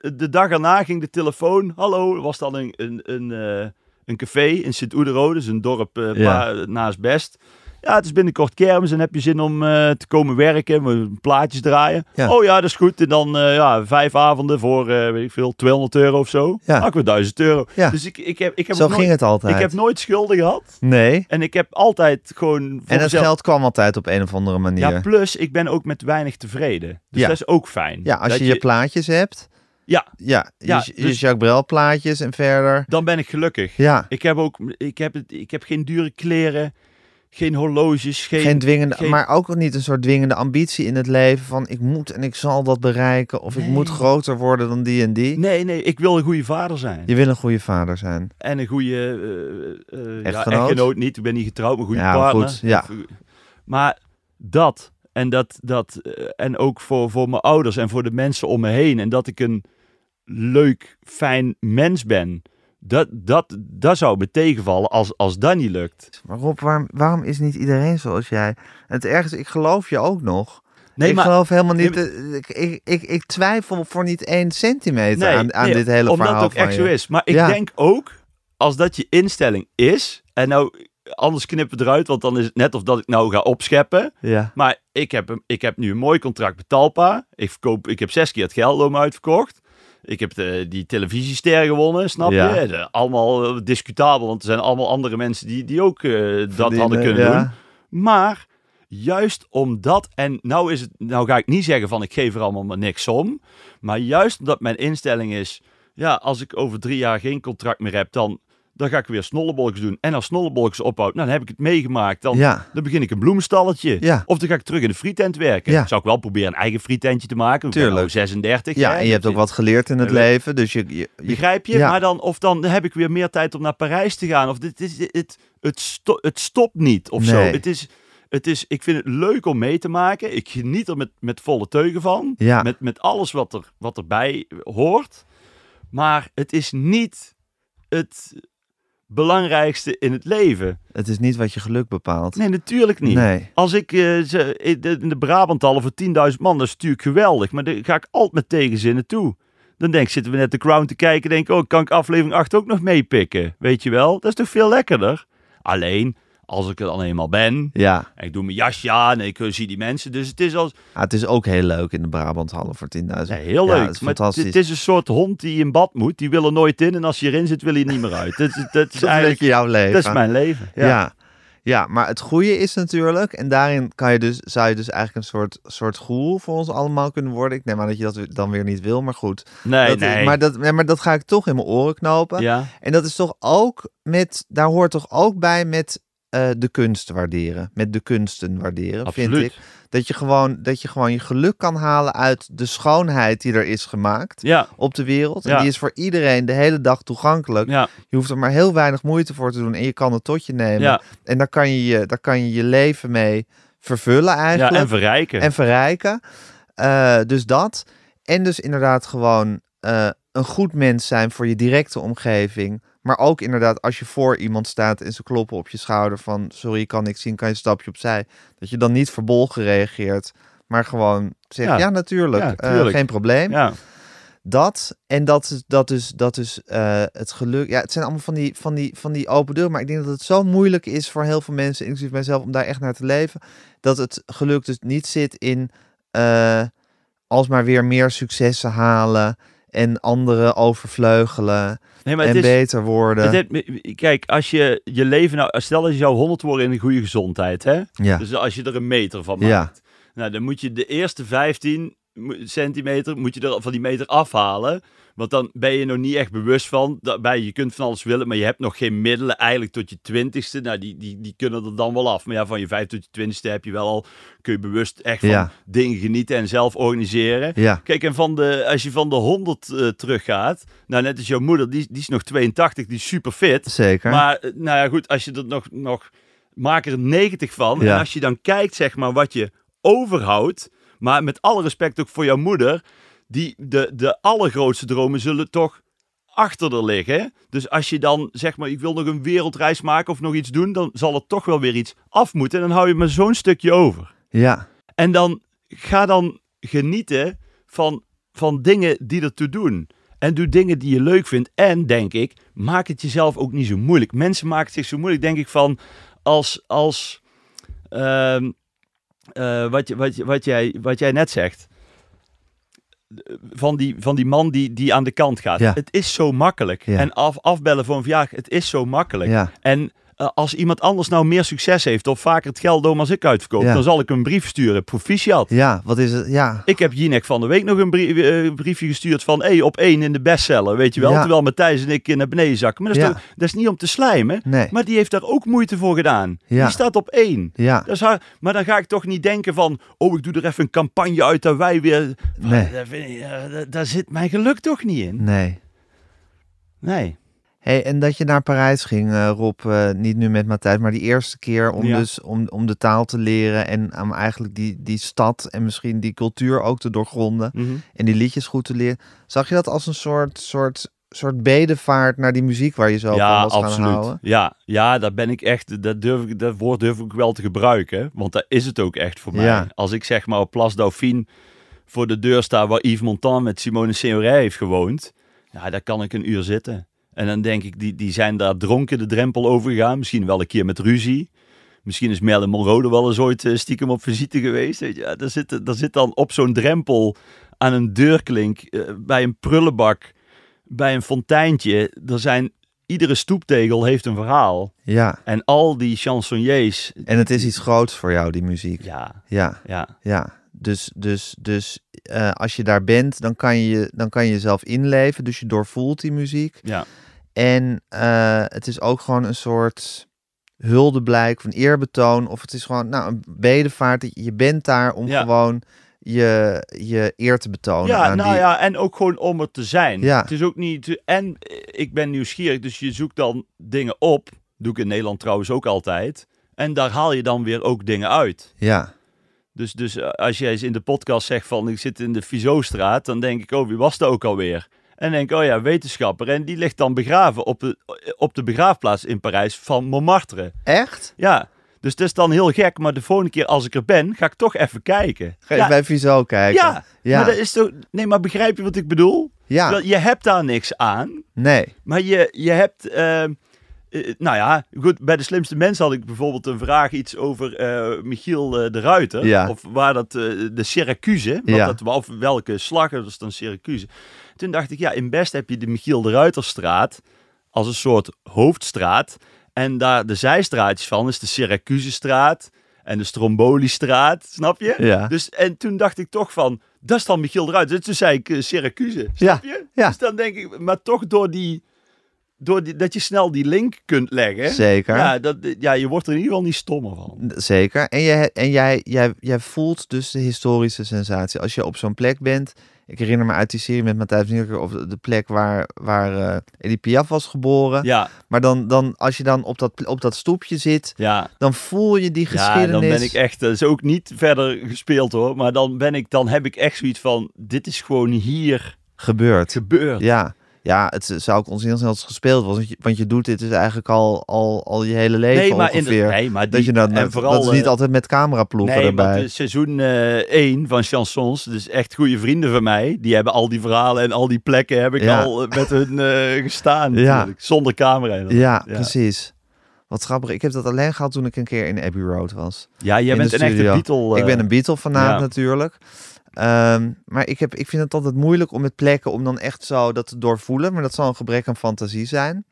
eh, de dag erna ging de telefoon. Hallo, er was dan een, een, een, eh, een café in Sint-Oederode, dus een dorp eh, Ja. naast Best. Ja, het is binnenkort kermis en heb je zin om eh, te komen werken, we plaatjes draaien. Ja. Oh ja, dat is goed. En dan eh, ja, vijf avonden voor, eh, weet ik veel, 200 euro of zo. Ja. Ik weer 1000 euro. Ja. Dus ik, ik heb, ik heb Zo ging het altijd. Ik heb nooit schulden gehad. Nee. En ik heb altijd gewoon... En het mezelf- geld kwam altijd op een of andere manier. ja, plus ik ben ook met weinig tevreden. Dus Ja. dat is ook fijn. Ja, als je je plaatjes hebt. Ja. Ja, Ja, je, dus- Jacques Brel plaatjes en verder. Dan ben ik gelukkig. Ja, Ik heb ook, ik heb, het, ik heb geen dure kleren, geen horloges, geen... geen dwingende, geen- maar ook niet een soort dwingende ambitie in het leven van ik moet en ik zal dat bereiken of ik moet groter worden dan die en die. Nee, nee, ik wil een goede vader zijn. Je wil een goede vader zijn. En een goede eh, ja, Echtgenoot? echtgenoot niet. Ik ben niet getrouwd, maar goede Ja, partner. goed, ja. Maar dat, en, dat, dat, en ook voor, voor mijn ouders en voor de mensen om me heen. En dat ik een leuk, fijn mens ben. Dat, dat, dat zou me tegenvallen als, als dat niet lukt. Maar Rob, waarom, waarom is niet iedereen zoals jij? Het ergste, ik geloof je ook nog. Nee, ik maar geloof helemaal niet. Nee, eh, ik, ik, ik, ik twijfel voor niet één centimeter nee, aan, aan dit hele omdat verhaal. het ook echt je. zo is. Maar ik Ja. denk ook, als dat je instelling is, en nou, anders knippen we eruit, want dan is het net of dat ik nou ga opscheppen. Ja. Maar ik heb, ik heb nu een mooi contract met Talpa. Ik, verkoop, ik heb zes keer het Gelderloom uitverkocht. Ik heb de, die televisiester gewonnen, snap Ja. je? De- allemaal eh, discutabel, want er zijn allemaal andere mensen die, die ook eh, dat hadden kunnen ja. doen. Maar juist omdat, en nou, is het, nou ga ik niet zeggen van ik geef er allemaal maar niks om. Maar juist omdat mijn instelling is, ja, als ik over drie jaar geen contract meer heb, dan, dan ga ik weer snollebolletjes doen. En als snollebolletjes ophoudt, nou, dan heb ik het meegemaakt. Dan, Ja. dan begin ik een bloemenstalletje. Ja. Of dan ga ik terug in de frietent werken. Ja. Zou ik wel proberen een eigen frietentje te maken. Tuurlijk. nou 36. Ja, hè, en je hebt dus ook wat geleerd in het leven. Dus je, je, je- Begrijp je? Maar dan, of dan heb ik weer meer tijd om naar Parijs te gaan. Of dit is, het, het, sto- het stopt niet of zo. Nee. Het is, het is, ik vind het leuk om mee te maken. Ik geniet er met, met volle teugen van. Ja. Met, met alles wat, er, wat erbij hoort. Maar het is niet het belangrijkste in het leven. het is niet wat je geluk bepaalt. Nee, natuurlijk niet. Nee. Als ik eh, ze, in de, in de Brabantallen voor 10.000 man, dat is natuurlijk geweldig. Maar daar ga ik altijd met tegenzinnen toe. Dan denk ik, zitten we net de Crown te kijken. Denk ik, oh, kan ik aflevering 8 ook nog meepikken? Weet je wel? Dat is toch veel lekkerder? Alleen, als ik er dan eenmaal ben. Ja, En ik doe mijn jasje aan en ik eh, zie die mensen. Dus het is als Ah, het is ook heel leuk in de Brabanthallen voor 10.000. ja, heel Ja, leuk. het is maar het, fantastisch. het is een soort hond die in bad moet. Die wil er nooit in. En als je erin zit, wil hij er niet meer uit. Dat, is- dat is Dat is een eigenlijk jouw leven. dat is mijn leven. Ja. Ja. ja. maar het goede is natuurlijk, en daarin kan je dus, zou je dus eigenlijk een soort, soort goel voor ons allemaal kunnen worden. Ik neem aan dat je dat dan weer niet wil, maar goed. Nee, dat, nee. Maar, dat, maar dat ga ik toch in mijn oren knopen. ja. En dat is toch ook met, daar hoort toch ook bij met eh, de kunst waarderen. Met de kunsten waarderen, vind ik. Dat je, gewoon, dat je gewoon je geluk kan halen uit de schoonheid die er is gemaakt Ja. op de wereld. En Ja. die is voor iedereen de hele dag toegankelijk. Ja. Je hoeft er maar heel weinig moeite voor te doen en je kan het tot je nemen. Ja. En daar kan je je, daar kan je, je leven mee vervullen eigenlijk. en verrijken. en verrijken. Eh, dus dat. En dus inderdaad gewoon eh, een goed mens zijn voor je directe omgeving. Maar ook inderdaad als je voor iemand staat en ze kloppen op je schouder van... sorry, ik kan niks zien, kan je een stapje opzij. Dat je dan niet verbolgen reageert, maar gewoon zegt... ja, Ja. natuurlijk, Ja, eh, geen probleem. ja. Dat en dat is, dat is, dat is eh, het geluk. Ja, het zijn allemaal van die, van, die, van die open deur. Maar ik denk dat het zo moeilijk is voor heel veel mensen, inclusief mijzelf, om daar echt naar te leven. Dat het geluk dus niet zit in eh alsmaar weer meer successen halen en anderen overvleugelen Nee, maar en is, beter worden. kijk, als je je leven nou, stel dat je zou 100 worden in een goede gezondheid, hè? ja. Dus als je er een meter van Ja. maakt, nou, dan moet je de eerste 15 mo- centimeter moet je er van die meter afhalen. Want dan ben je nog niet echt bewust van. Daarbij, je kunt van alles willen, maar je hebt nog geen middelen eigenlijk tot je twintigste. Nou, die, die, die kunnen er dan wel af. Maar ja, van je vijf tot je twintigste heb je wel al, kun je bewust echt van Ja. dingen genieten en zelf organiseren. ja. Kijk, en van de, als je van de 100 eh, teruggaat, nou net als jouw moeder, die, die is nog 82, die is super fit. Zeker. Maar, eh, nou ja, goed, als je er nog, nog maak er 90 van. Ja. En als je dan kijkt, zeg maar, wat je overhoudt, maar met alle respect ook voor jouw moeder, die, de, de allergrootste dromen zullen toch achter er liggen. Dus als je dan, zeg maar, ik wil nog een wereldreis maken of nog iets doen, dan zal er toch wel weer iets af moeten. En dan hou je maar zo'n stukje over. Ja, En dan ga dan genieten van, van dingen die ertoe doen. En doe dingen die je leuk vindt. En denk ik, maak het jezelf ook niet zo moeilijk. Mensen maken het zich zo moeilijk, denk ik, van als, als ehm, eh, wat, wat, wat, jij, wat jij net zegt. Van die, van die man die, die aan de kant gaat. Ja. Het is zo makkelijk. Ja. En af, afbellen voor een verjaardag, het is zo makkelijk. ja, En eh, als iemand anders nou meer succes heeft of vaker het geld als ik uitverkoop, Ja. dan zal ik een brief sturen. Proficiat. ja, wat is het? Ja, Ik heb Jinek van de week nog een eh, briefje gestuurd van hey, op één in de bestseller, weet je wel. Ja. Terwijl Matthijs en ik naar beneden zakken. Maar dat is, Ja. toch- dat is niet om te slijmen. nee, Maar die heeft daar ook moeite voor gedaan. Ja. Die staat op één. ja, Dat is haar, maar dan ga ik toch niet denken van, oh, ik doe er even een campagne uit dat wij weer... Nee. Eh, daar- daar zit mijn geluk toch niet in. nee. Nee. Hey, en dat je naar Parijs ging, eh, Rob, eh, niet nu met Matthijs, maar die eerste keer om, Ja. dus, om, om de taal te leren en om eigenlijk die, die stad en misschien die cultuur ook te doorgronden Mhm. en die liedjes goed te leren. Zag je dat als een soort, soort, soort bedevaart naar die muziek waar je zo ja, van was gaan absoluut. houden? Ja, ja, daar ben ik echt, dat, durf ik, dat woord durf ik wel te gebruiken. Want dat is het ook echt voor mij. Ja. Als ik zeg maar op Place Dauphine voor de deur sta waar Yves Montand met Simone Signoret heeft gewoond. Ja, daar kan ik een uur zitten. En dan denk ik, die, die zijn daar dronken de drempel over gegaan. Misschien wel een keer met ruzie. Misschien is Marilyn Monroe er wel eens ooit eh, stiekem op visite geweest. Weet je. Daar, zit, daar zit dan op zo'n drempel aan een deurklink, eh, bij een prullenbak, bij een fonteintje. Er zijn, iedere stoeptegel heeft een verhaal. Ja, En al die chansonniers. en het is iets groots voor jou, die muziek. Ja, Ja, ja, ja. Dus, dus, dus eh, als je daar bent, dan kan je, dan kan je jezelf inleven. Dus je doorvoelt die muziek. ja. En eh, het is ook gewoon een soort huldeblijk van eerbetoon. Of het is gewoon nou, een bedevaart. Je bent daar om Ja. gewoon je, je eer te betonen. Ja, aan nou die... ja, en ook gewoon om er te zijn. Ja. Het is ook niet. En ik ben nieuwsgierig, dus je zoekt dan dingen op. Doe ik in Nederland trouwens ook altijd. En daar haal je dan weer ook dingen uit. Ja, Dus, dus eh, als jij eens in de podcast zegt van ik zit in de Vizostraat, dan denk ik, oh, wie was dat ook alweer? En denk oh ja, wetenschapper. En die ligt dan begraven op de, op de begraafplaats in Parijs van Montmartre. echt? Ja, dus het is dan heel gek, maar de volgende keer als ik er ben, ga ik toch even kijken. Ga je ja, bij kijken? ja, ja. maar dat is toch... Nee, maar begrijp je wat ik bedoel? ja. Je hebt daar niks aan, nee. maar je, je hebt... ehm, eh, nou ja, goed, bij de slimste mensen had ik bijvoorbeeld een vraag iets over eh, Michiel eh, de Ruiter. Ja. Of waar dat, de Syracuse, Ja. dat, of welke slag, dat is dan Syracuse. Toen dacht ik, ja, in Best heb je de Michiel de Ruiterstraat als een soort hoofdstraat. En daar de zijstraatjes van is de Syracusestraat en de Strombolistraat, snap je? Ja. Dus, en toen dacht ik toch van, dat is dan Michiel de Ruiter. Dus toen zei ik eh, Syracuse, Ja, snap je? ja. Dus dan denk ik, maar toch door die, door die, dat je snel die link kunt leggen. Zeker. Ja, dat, ja, je wordt er in ieder geval niet stommer van. Zeker. En, je, en jij, jij, jij voelt dus de historische sensatie. Als je op zo'n plek bent. Ik herinner me uit die serie met Matthijs van Nieuwkerk... of de plek waar, waar eh Edith Piaf was geboren. Ja, Maar dan, dan, als je dan op dat, op dat stoepje zit... ja. dan voel je die geschiedenis. Ja, dan ben ik echt, dat is ook niet verder gespeeld hoor, maar dan ben ik, dan heb ik echt zoiets van, dit is gewoon hier gebeurd. gebeurd. Ja, ja het zou ook onzin zijn als het gespeeld was. Want je, want je doet dit dus eigenlijk al, al, al je hele leven nee, maar in ongeveer. de, nee, maar die, dat je dat, en vooral, dat is niet eh, altijd met cameraploegen Nee, erbij. want het seizoen 1 van Chansons, dus echt goede vrienden van mij, die hebben al die verhalen en al die plekken heb ik Ja. al eh, met hun eh, gestaan. Ja. Zonder camera. ja, Ja. precies. Wat grappig. Ik heb dat alleen gehad toen ik een keer in Abbey Road was. Ja, jij In bent een echte. Beatle. ik eh, ben een Beatle-fanaat ja. natuurlijk. Ehm, maar ik, heb, ik vind het altijd moeilijk om met plekken om dan echt zo dat te doorvoelen. Maar dat zal een gebrek aan fantasie zijn.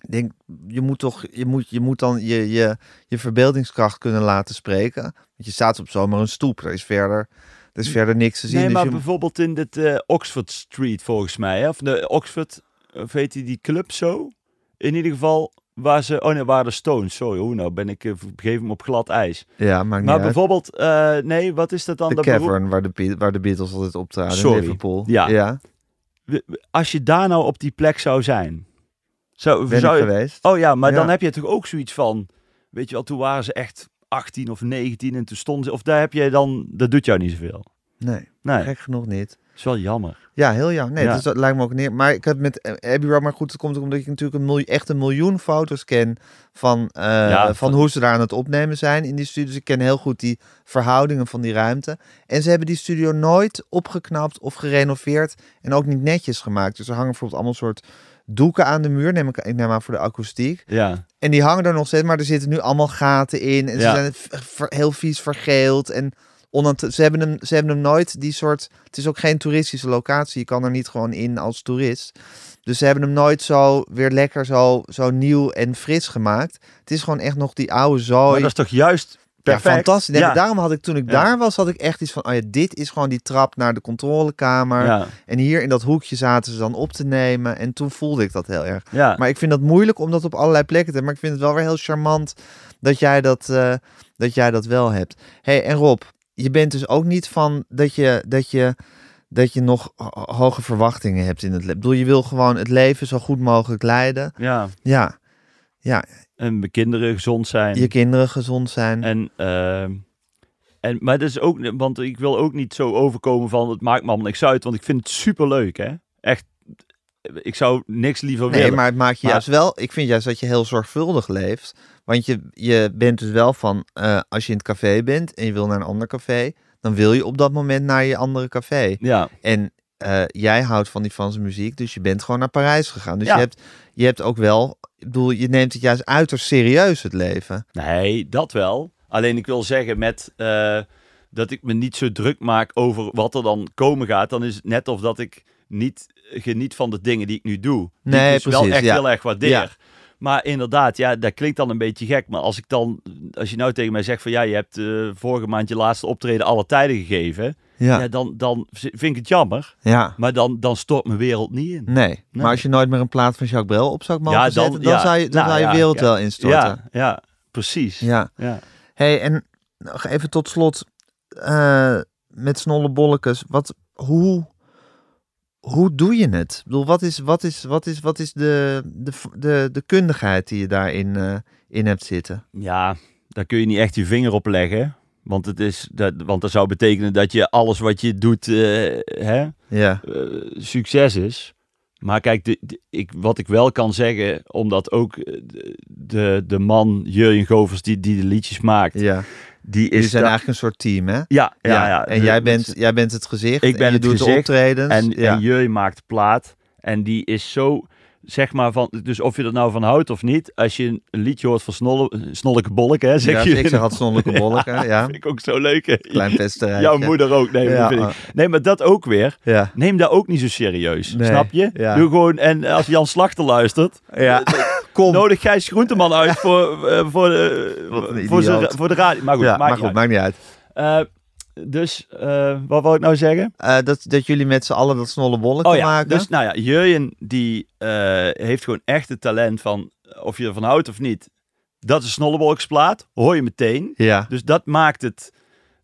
Ik denk, je moet toch, je moet, je moet dan je, je, je verbeeldingskracht kunnen laten spreken. Want je staat op zomaar een stoep. Er is verder, er is verder niks te zien. Nee, dus maar je- bijvoorbeeld in dit eh, Oxford Street volgens mij. Hè? Of de Oxford, of heet die, die club zo? In ieder geval waar ze... Oh nee, waar de Stones. Sorry, hoe nou ben ik uh, gegeven me op glad ijs. ja, Maar niet uit. bijvoorbeeld, eh, nee, wat is dat dan? De Dat beroep- Cavern, waar de, waar de Beatles altijd optraden Sorry. in Liverpool. Ja. ja Als je daar nou op die plek zou zijn. Zou, ben zou je- geweest. Oh ja, maar Ja. dan heb je toch ook zoiets van... weet je wel, toen waren ze echt 18 of 19 en toen stonden ze, of daar heb jij dan, dat doet jou niet zoveel. Nee, Nee, gek genoeg niet. Is wel jammer. Ja, heel jammer. Nee, Ja. dus dat lijkt me ook neer. Maar ik heb met eh, Abbey Road, maar goed, het komt omdat ik natuurlijk een miljoen, echt een miljoen foto's ken van, eh, van van- hoe ze daar aan het opnemen zijn in die studio. Dus ik ken heel goed die verhoudingen van die ruimte. En ze hebben die studio nooit opgeknapt of gerenoveerd en ook niet netjes gemaakt. Dus er hangen bijvoorbeeld allemaal soort doeken aan de muur, neem ik, ik neem aan voor de akoestiek. Ja, En die hangen er nog steeds, maar er zitten nu allemaal gaten in. En Ja. ze zijn heel vies vergeeld. En onaant- ze, hebben hem, ze hebben hem nooit die soort... Het is ook geen toeristische locatie. Je kan er niet gewoon in als toerist. Dus ze hebben hem nooit zo weer lekker zo, zo nieuw en fris gemaakt. Het is gewoon echt nog die oude zooi. maar dat is toch juist Ja, perfect? fantastisch. Nee, Ja. Daarom had ik toen ik Ja. daar was, had ik echt iets van... Oh ja, dit is gewoon die trap naar de controlekamer. Ja, En hier in dat hoekje zaten ze dan op te nemen. En toen voelde ik dat heel erg. ja. Maar ik vind dat moeilijk om dat op allerlei plekken te hebben. Maar ik vind het wel weer heel charmant dat jij dat, eh, dat, jij dat wel hebt. hey, en Rob, je bent dus ook niet van dat je, dat je, dat je nog ho- hoge verwachtingen hebt in het leven. Ik bedoel, je wil gewoon het leven zo goed mogelijk leiden. ja. Ja, ja En mijn kinderen gezond zijn. je kinderen gezond zijn. En, ehm, en, maar dat is ook, want ik wil ook niet zo overkomen van het maakt me allemaal niks uit, want ik vind het super leuk, hè? Echt, ik zou niks liever Nee, willen. maar het maakt je Maar- juist wel. Ik vind juist dat je heel zorgvuldig leeft. Want je, je bent dus wel van. eh, als je in het café bent en je wil naar een ander café. dan wil je op dat moment naar je andere café. Ja, En eh, jij houdt van die Franse muziek. Dus je bent gewoon naar Parijs gegaan. Dus Ja. je, hebt, je hebt ook wel. Ik bedoel, je neemt het juist uiterst serieus, het leven. nee, dat wel. Alleen ik wil zeggen met eh, dat ik me niet zo druk maak over wat er dan komen gaat, dan is het net of dat ik niet geniet van de dingen die ik nu doe. Die Nee, ik dus wel echt ja. heel erg waardeer. Ja. Maar inderdaad, ja, dat klinkt dan een beetje gek. Maar als ik dan, als je nou tegen mij zegt van ja, je hebt eh, vorige maand je laatste optreden alle tijden gegeven. Ja. Ja, dan, dan vind ik het jammer. ja. Maar dan, dan stort mijn wereld niet in. Nee. maar als je nooit meer een plaat van Jacques Brel op zou mogen Ja, dan- zetten, dan ja. zou je, dan Nou, zou je ja, wereld ja. wel instorten. Ja, ja, precies. ja. Ja. hey, en nog even tot slot. eh, met snolle bollekes. Wat, hoe, hoe doe je het? Ik bedoel, wat is, wat is, wat is, wat is de, de, de, de kundigheid die je daarin eh, in hebt zitten? Ja, daar kun je niet echt je vinger op leggen. Want, het is, dat, want dat zou betekenen dat je alles wat je doet, eh, hè, Ja, eh, succes is. Maar kijk, de, de- ik, wat ik wel kan zeggen, omdat ook eh, de, de, man Jurjen Govers die, die de liedjes maakt, ja. die Jullie is zijn da- eigenlijk een soort team, hè? ja, ja, ja, En de- jij bent, jij bent het gezicht. Ik ben en je het doet de optredens. En, ja. en Jurjen maakt plaat. En die is zo, zeg maar, van, dus of je er nou van houdt of niet, als je een liedje hoort van Snolle, Snolleke Bolleke, hè, zeg Ja, je. ik zeg altijd snolleke bolleke, ja. vind ik ook zo leuk. hè. Klein pesterij. Jouw moeder ook. Nee, Ja, vind ik. oh. nee, maar dat ook weer. Ja. Neem dat ook niet zo serieus. Nee, Snap je? ja. Doe gewoon, en als Jan Slachter luistert, ja. Kom. nodig Gijs Groenteman uit voor, eh, voor, de, voor, idioot. voor de radio. Maar goed, ja, maakt maar niet goed, uit. maakt niet uit. Eh, dus, eh, wat wou ik nou zeggen? Eh, dat, dat jullie met z'n allen dat snolle Oh ja, maken. dus nou ja, Jurjen die eh, heeft gewoon echt het talent van, of je ervan houdt of niet, dat is een snollebolksplaat, hoor je meteen. ja. Dus dat maakt het,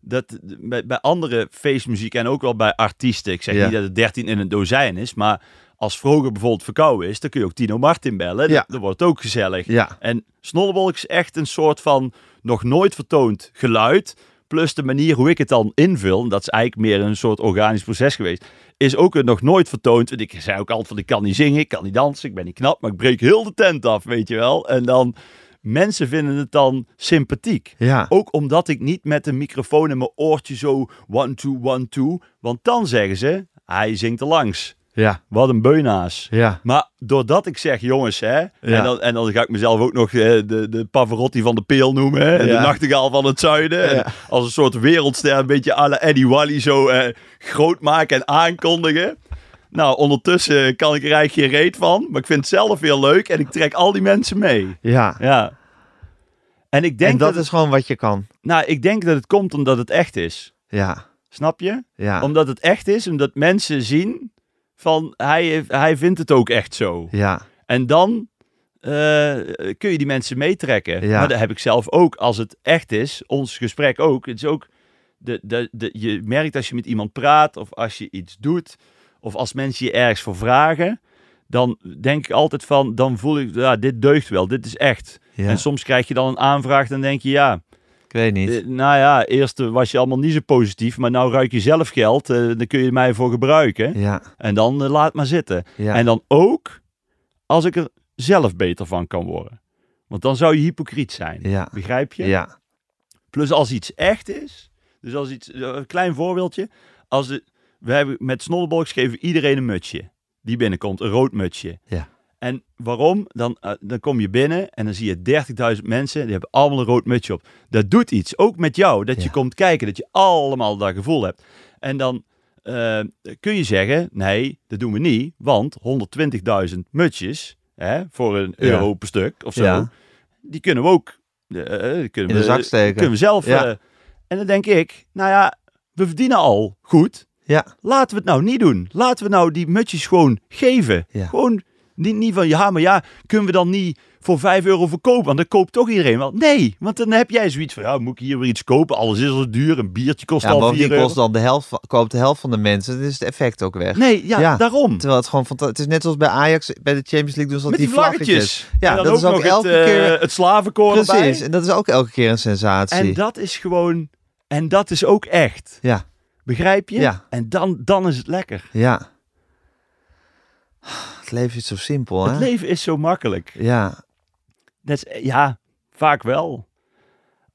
dat bij, bij andere feestmuziek en ook wel bij artiesten, ik zeg Ja. niet dat het 13 in een dozijn is, maar als vroeger bijvoorbeeld verkouden is, dan kun je ook Tino Martin bellen, Ja. dan wordt het ook gezellig. Ja. En Snollebolk is echt een soort van nog nooit vertoond geluid. Plus de manier hoe ik het dan invul, en dat is eigenlijk meer een soort organisch proces geweest, is ook nog nooit vertoond. Want ik zei ook altijd van ik kan niet zingen, ik kan niet dansen, ik ben niet knap, maar ik breek heel de tent af, weet je wel. En dan, mensen vinden het dan sympathiek. Ja. Ook omdat ik niet met een microfoon in mijn oortje zo one, two, one, two. Want dan zeggen ze, hij zingt er langs. Ja. Wat een beunaas. Ja. Maar doordat ik zeg, jongens, hè, Ja. en, dan, en dan ga ik mezelf ook nog eh, de, de Pavarotti van de Peel noemen, hè, Ja. de nachtegaal van het zuiden. Ja. als een soort wereldster, een beetje à la Eddie Wally zo eh, groot maken en aankondigen. Nou, ondertussen kan ik er eigenlijk geen reet van, maar ik vind het zelf heel leuk en ik trek al die mensen mee. Ja. Ja. En ik denk en dat dat, is gewoon wat je kan. nou, ik denk dat het komt omdat het echt is. Ja. Snap je? Ja. Omdat het echt is, omdat mensen zien van hij, hij vindt het ook echt zo. Ja. En dan eh, kun je die mensen meetrekken. Ja. Maar dat heb ik zelf ook als het echt is. Ons gesprek ook. Het is ook de, de, de, je merkt als je met iemand praat of als je iets doet of als mensen je ergens voor vragen. dan denk ik altijd van, dan voel ik, ja, dit deugt wel, dit is echt. Ja, En soms krijg je dan een aanvraag, dan denk je, ja, weet niet. eh, nou ja, eerst was je allemaal niet zo positief, maar nou ruik je zelf geld, eh dan kun je mij voor gebruiken. Ja, En dan eh, laat maar zitten. ja. En dan ook als ik er zelf beter van kan worden. Want dan zou je hypocriet zijn. ja. Begrijp je? Ja, Plus als iets echt is. Dus als iets, een klein voorbeeldje. Als de, we hebben met Snodderbox geven iedereen een mutsje. Die binnenkomt, een rood mutsje. Ja. En waarom? Dan, eh, dan kom je binnen en dan zie je 30.000 mensen. Die hebben allemaal een rood mutsje op. Dat doet iets. Ook met jou. Dat je komt kijken. Dat je allemaal dat gevoel hebt. En dan eh, kun je zeggen, nee, dat doen we niet. Want 120.000 mutsjes hè, voor een Ja. euro per stuk of zo. Ja. Die kunnen we ook die kunnen In de we, zak steken. Kunnen we zelf. En dan denk ik, nou ja, we verdienen al goed. ja, Laten we het nou niet doen. Laten we nou die mutjes gewoon geven. Ja. Gewoon niet, niet van, ja, maar ja, kunnen we dan niet voor 5 euro verkopen? Want dan koopt toch iedereen wel. Nee, want dan heb jij zoiets van, ja, moet ik hier weer iets kopen? Alles is al duur, een biertje kost ja al 4 bovendien euro. kost dan de helft, koopt de helft van de mensen. Dan is het effect ook weg. Nee, ja, Ja. daarom. Terwijl het gewoon fanta- Het is net zoals bij Ajax, bij de Champions League doen ze dat die vlaggetjes. vlaggetjes. Ja, dat is ook elke het, eh, keer- het slavenkoor Precies, erbij. en dat is ook elke keer een sensatie. En dat is gewoon, en dat is ook echt. Ja, Begrijp je? Ja. En dan, dan is het lekker. ja. Het leven is zo simpel, hè? Het leven is zo makkelijk. Ja, Dat is, ja, vaak wel.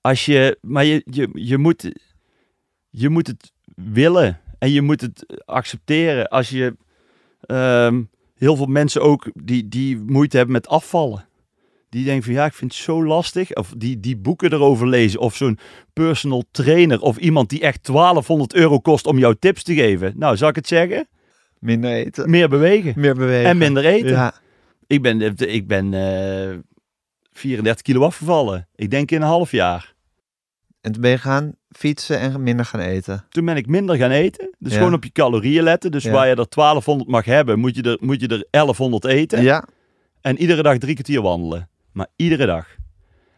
Als je, maar je, je, je, moet, je moet het willen en je moet het accepteren. Als je ehm, heel veel mensen ook die, die moeite hebben met afvallen. Die denken van ja, ik vind het zo lastig. Of die, die boeken erover lezen. Of zo'n personal trainer. Of iemand die echt 1200 euro kost om jou tips te geven. Nou, zal ik het zeggen? Minder eten. Meer bewegen. Meer bewegen. En minder eten. Ja, Ik ben, ik ben eh 34 kilo afgevallen. Ik denk in een half jaar. en toen ben je gaan fietsen en minder gaan eten. Toen ben ik minder gaan eten. Dus Ja. gewoon op je calorieën letten. Dus Ja. waar je er 1200 mag hebben, moet je er, moet je er 1100 eten. Ja, En iedere dag drie kwartier wandelen. Maar iedere dag.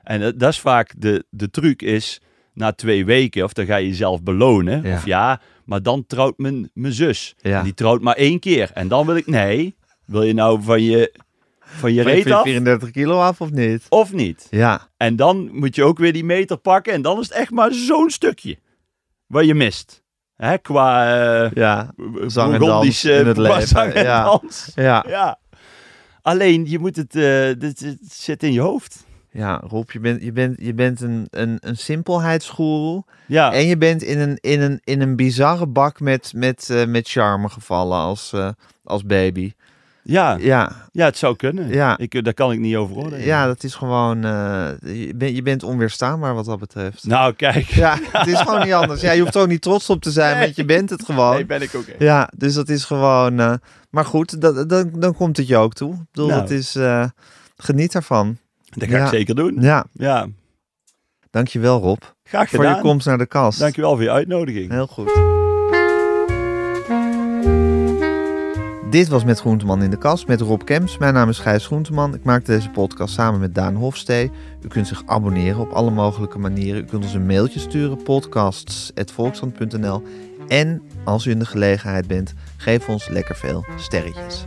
En dat, dat is vaak de, de truc is, na twee weken, of dan ga je jezelf belonen. Ja. Of ja, maar dan trouwt mijn, mijn zus. Ja. En die trouwt maar één keer. En dan wil ik, nee, wil je nou van je, van je Van je reet af 34 kilo af of niet? of niet? Ja, En dan moet je ook weer die meter pakken. En dan is het echt maar zo'n stukje. Wat je mist. Hè, qua eh ja, Zang en dans in het leven, ja. ja. Ja. Alleen, je moet het, dit, dit zit in je hoofd. Ja, Rob, je bent, je bent, je bent een, een, een simpelheidsgoeroe. Ja, En je bent in een, in een, in een bizarre bak met, met, eh, met charme gevallen als, eh, als baby. ja, Ja, ja, het zou kunnen. Ja. Ik, eh, daar kan ik niet over oordelen. ja dat is gewoon... je, bent, je bent onweerstaanbaar wat dat betreft. Nou, kijk. Ja, het is gewoon niet anders. Ja, je hoeft er ook niet trots op te zijn, Nee. want je bent het gewoon. Nee, ben ik ook echt. Ja, dus dat is gewoon... maar goed, dat, dan, dan komt het je ook toe. Ik bedoel, Nou. het is... geniet ervan. Dat ga Ja. ik zeker doen. Ja, Ja, dankjewel Rob. graag Voor je gedaan. komst naar de kast. Dankjewel voor je uitnodiging. Heel goed. Dit was Met Groenteman in de Kast met Rob Kemps. Mijn naam is Gijs Groenteman. Ik maak deze podcast samen met Daan Hofstee. U kunt zich abonneren op alle mogelijke manieren. U kunt ons een mailtje sturen, podcasts.volksstand.nl. En als u in de gelegenheid bent, geef ons lekker veel sterretjes.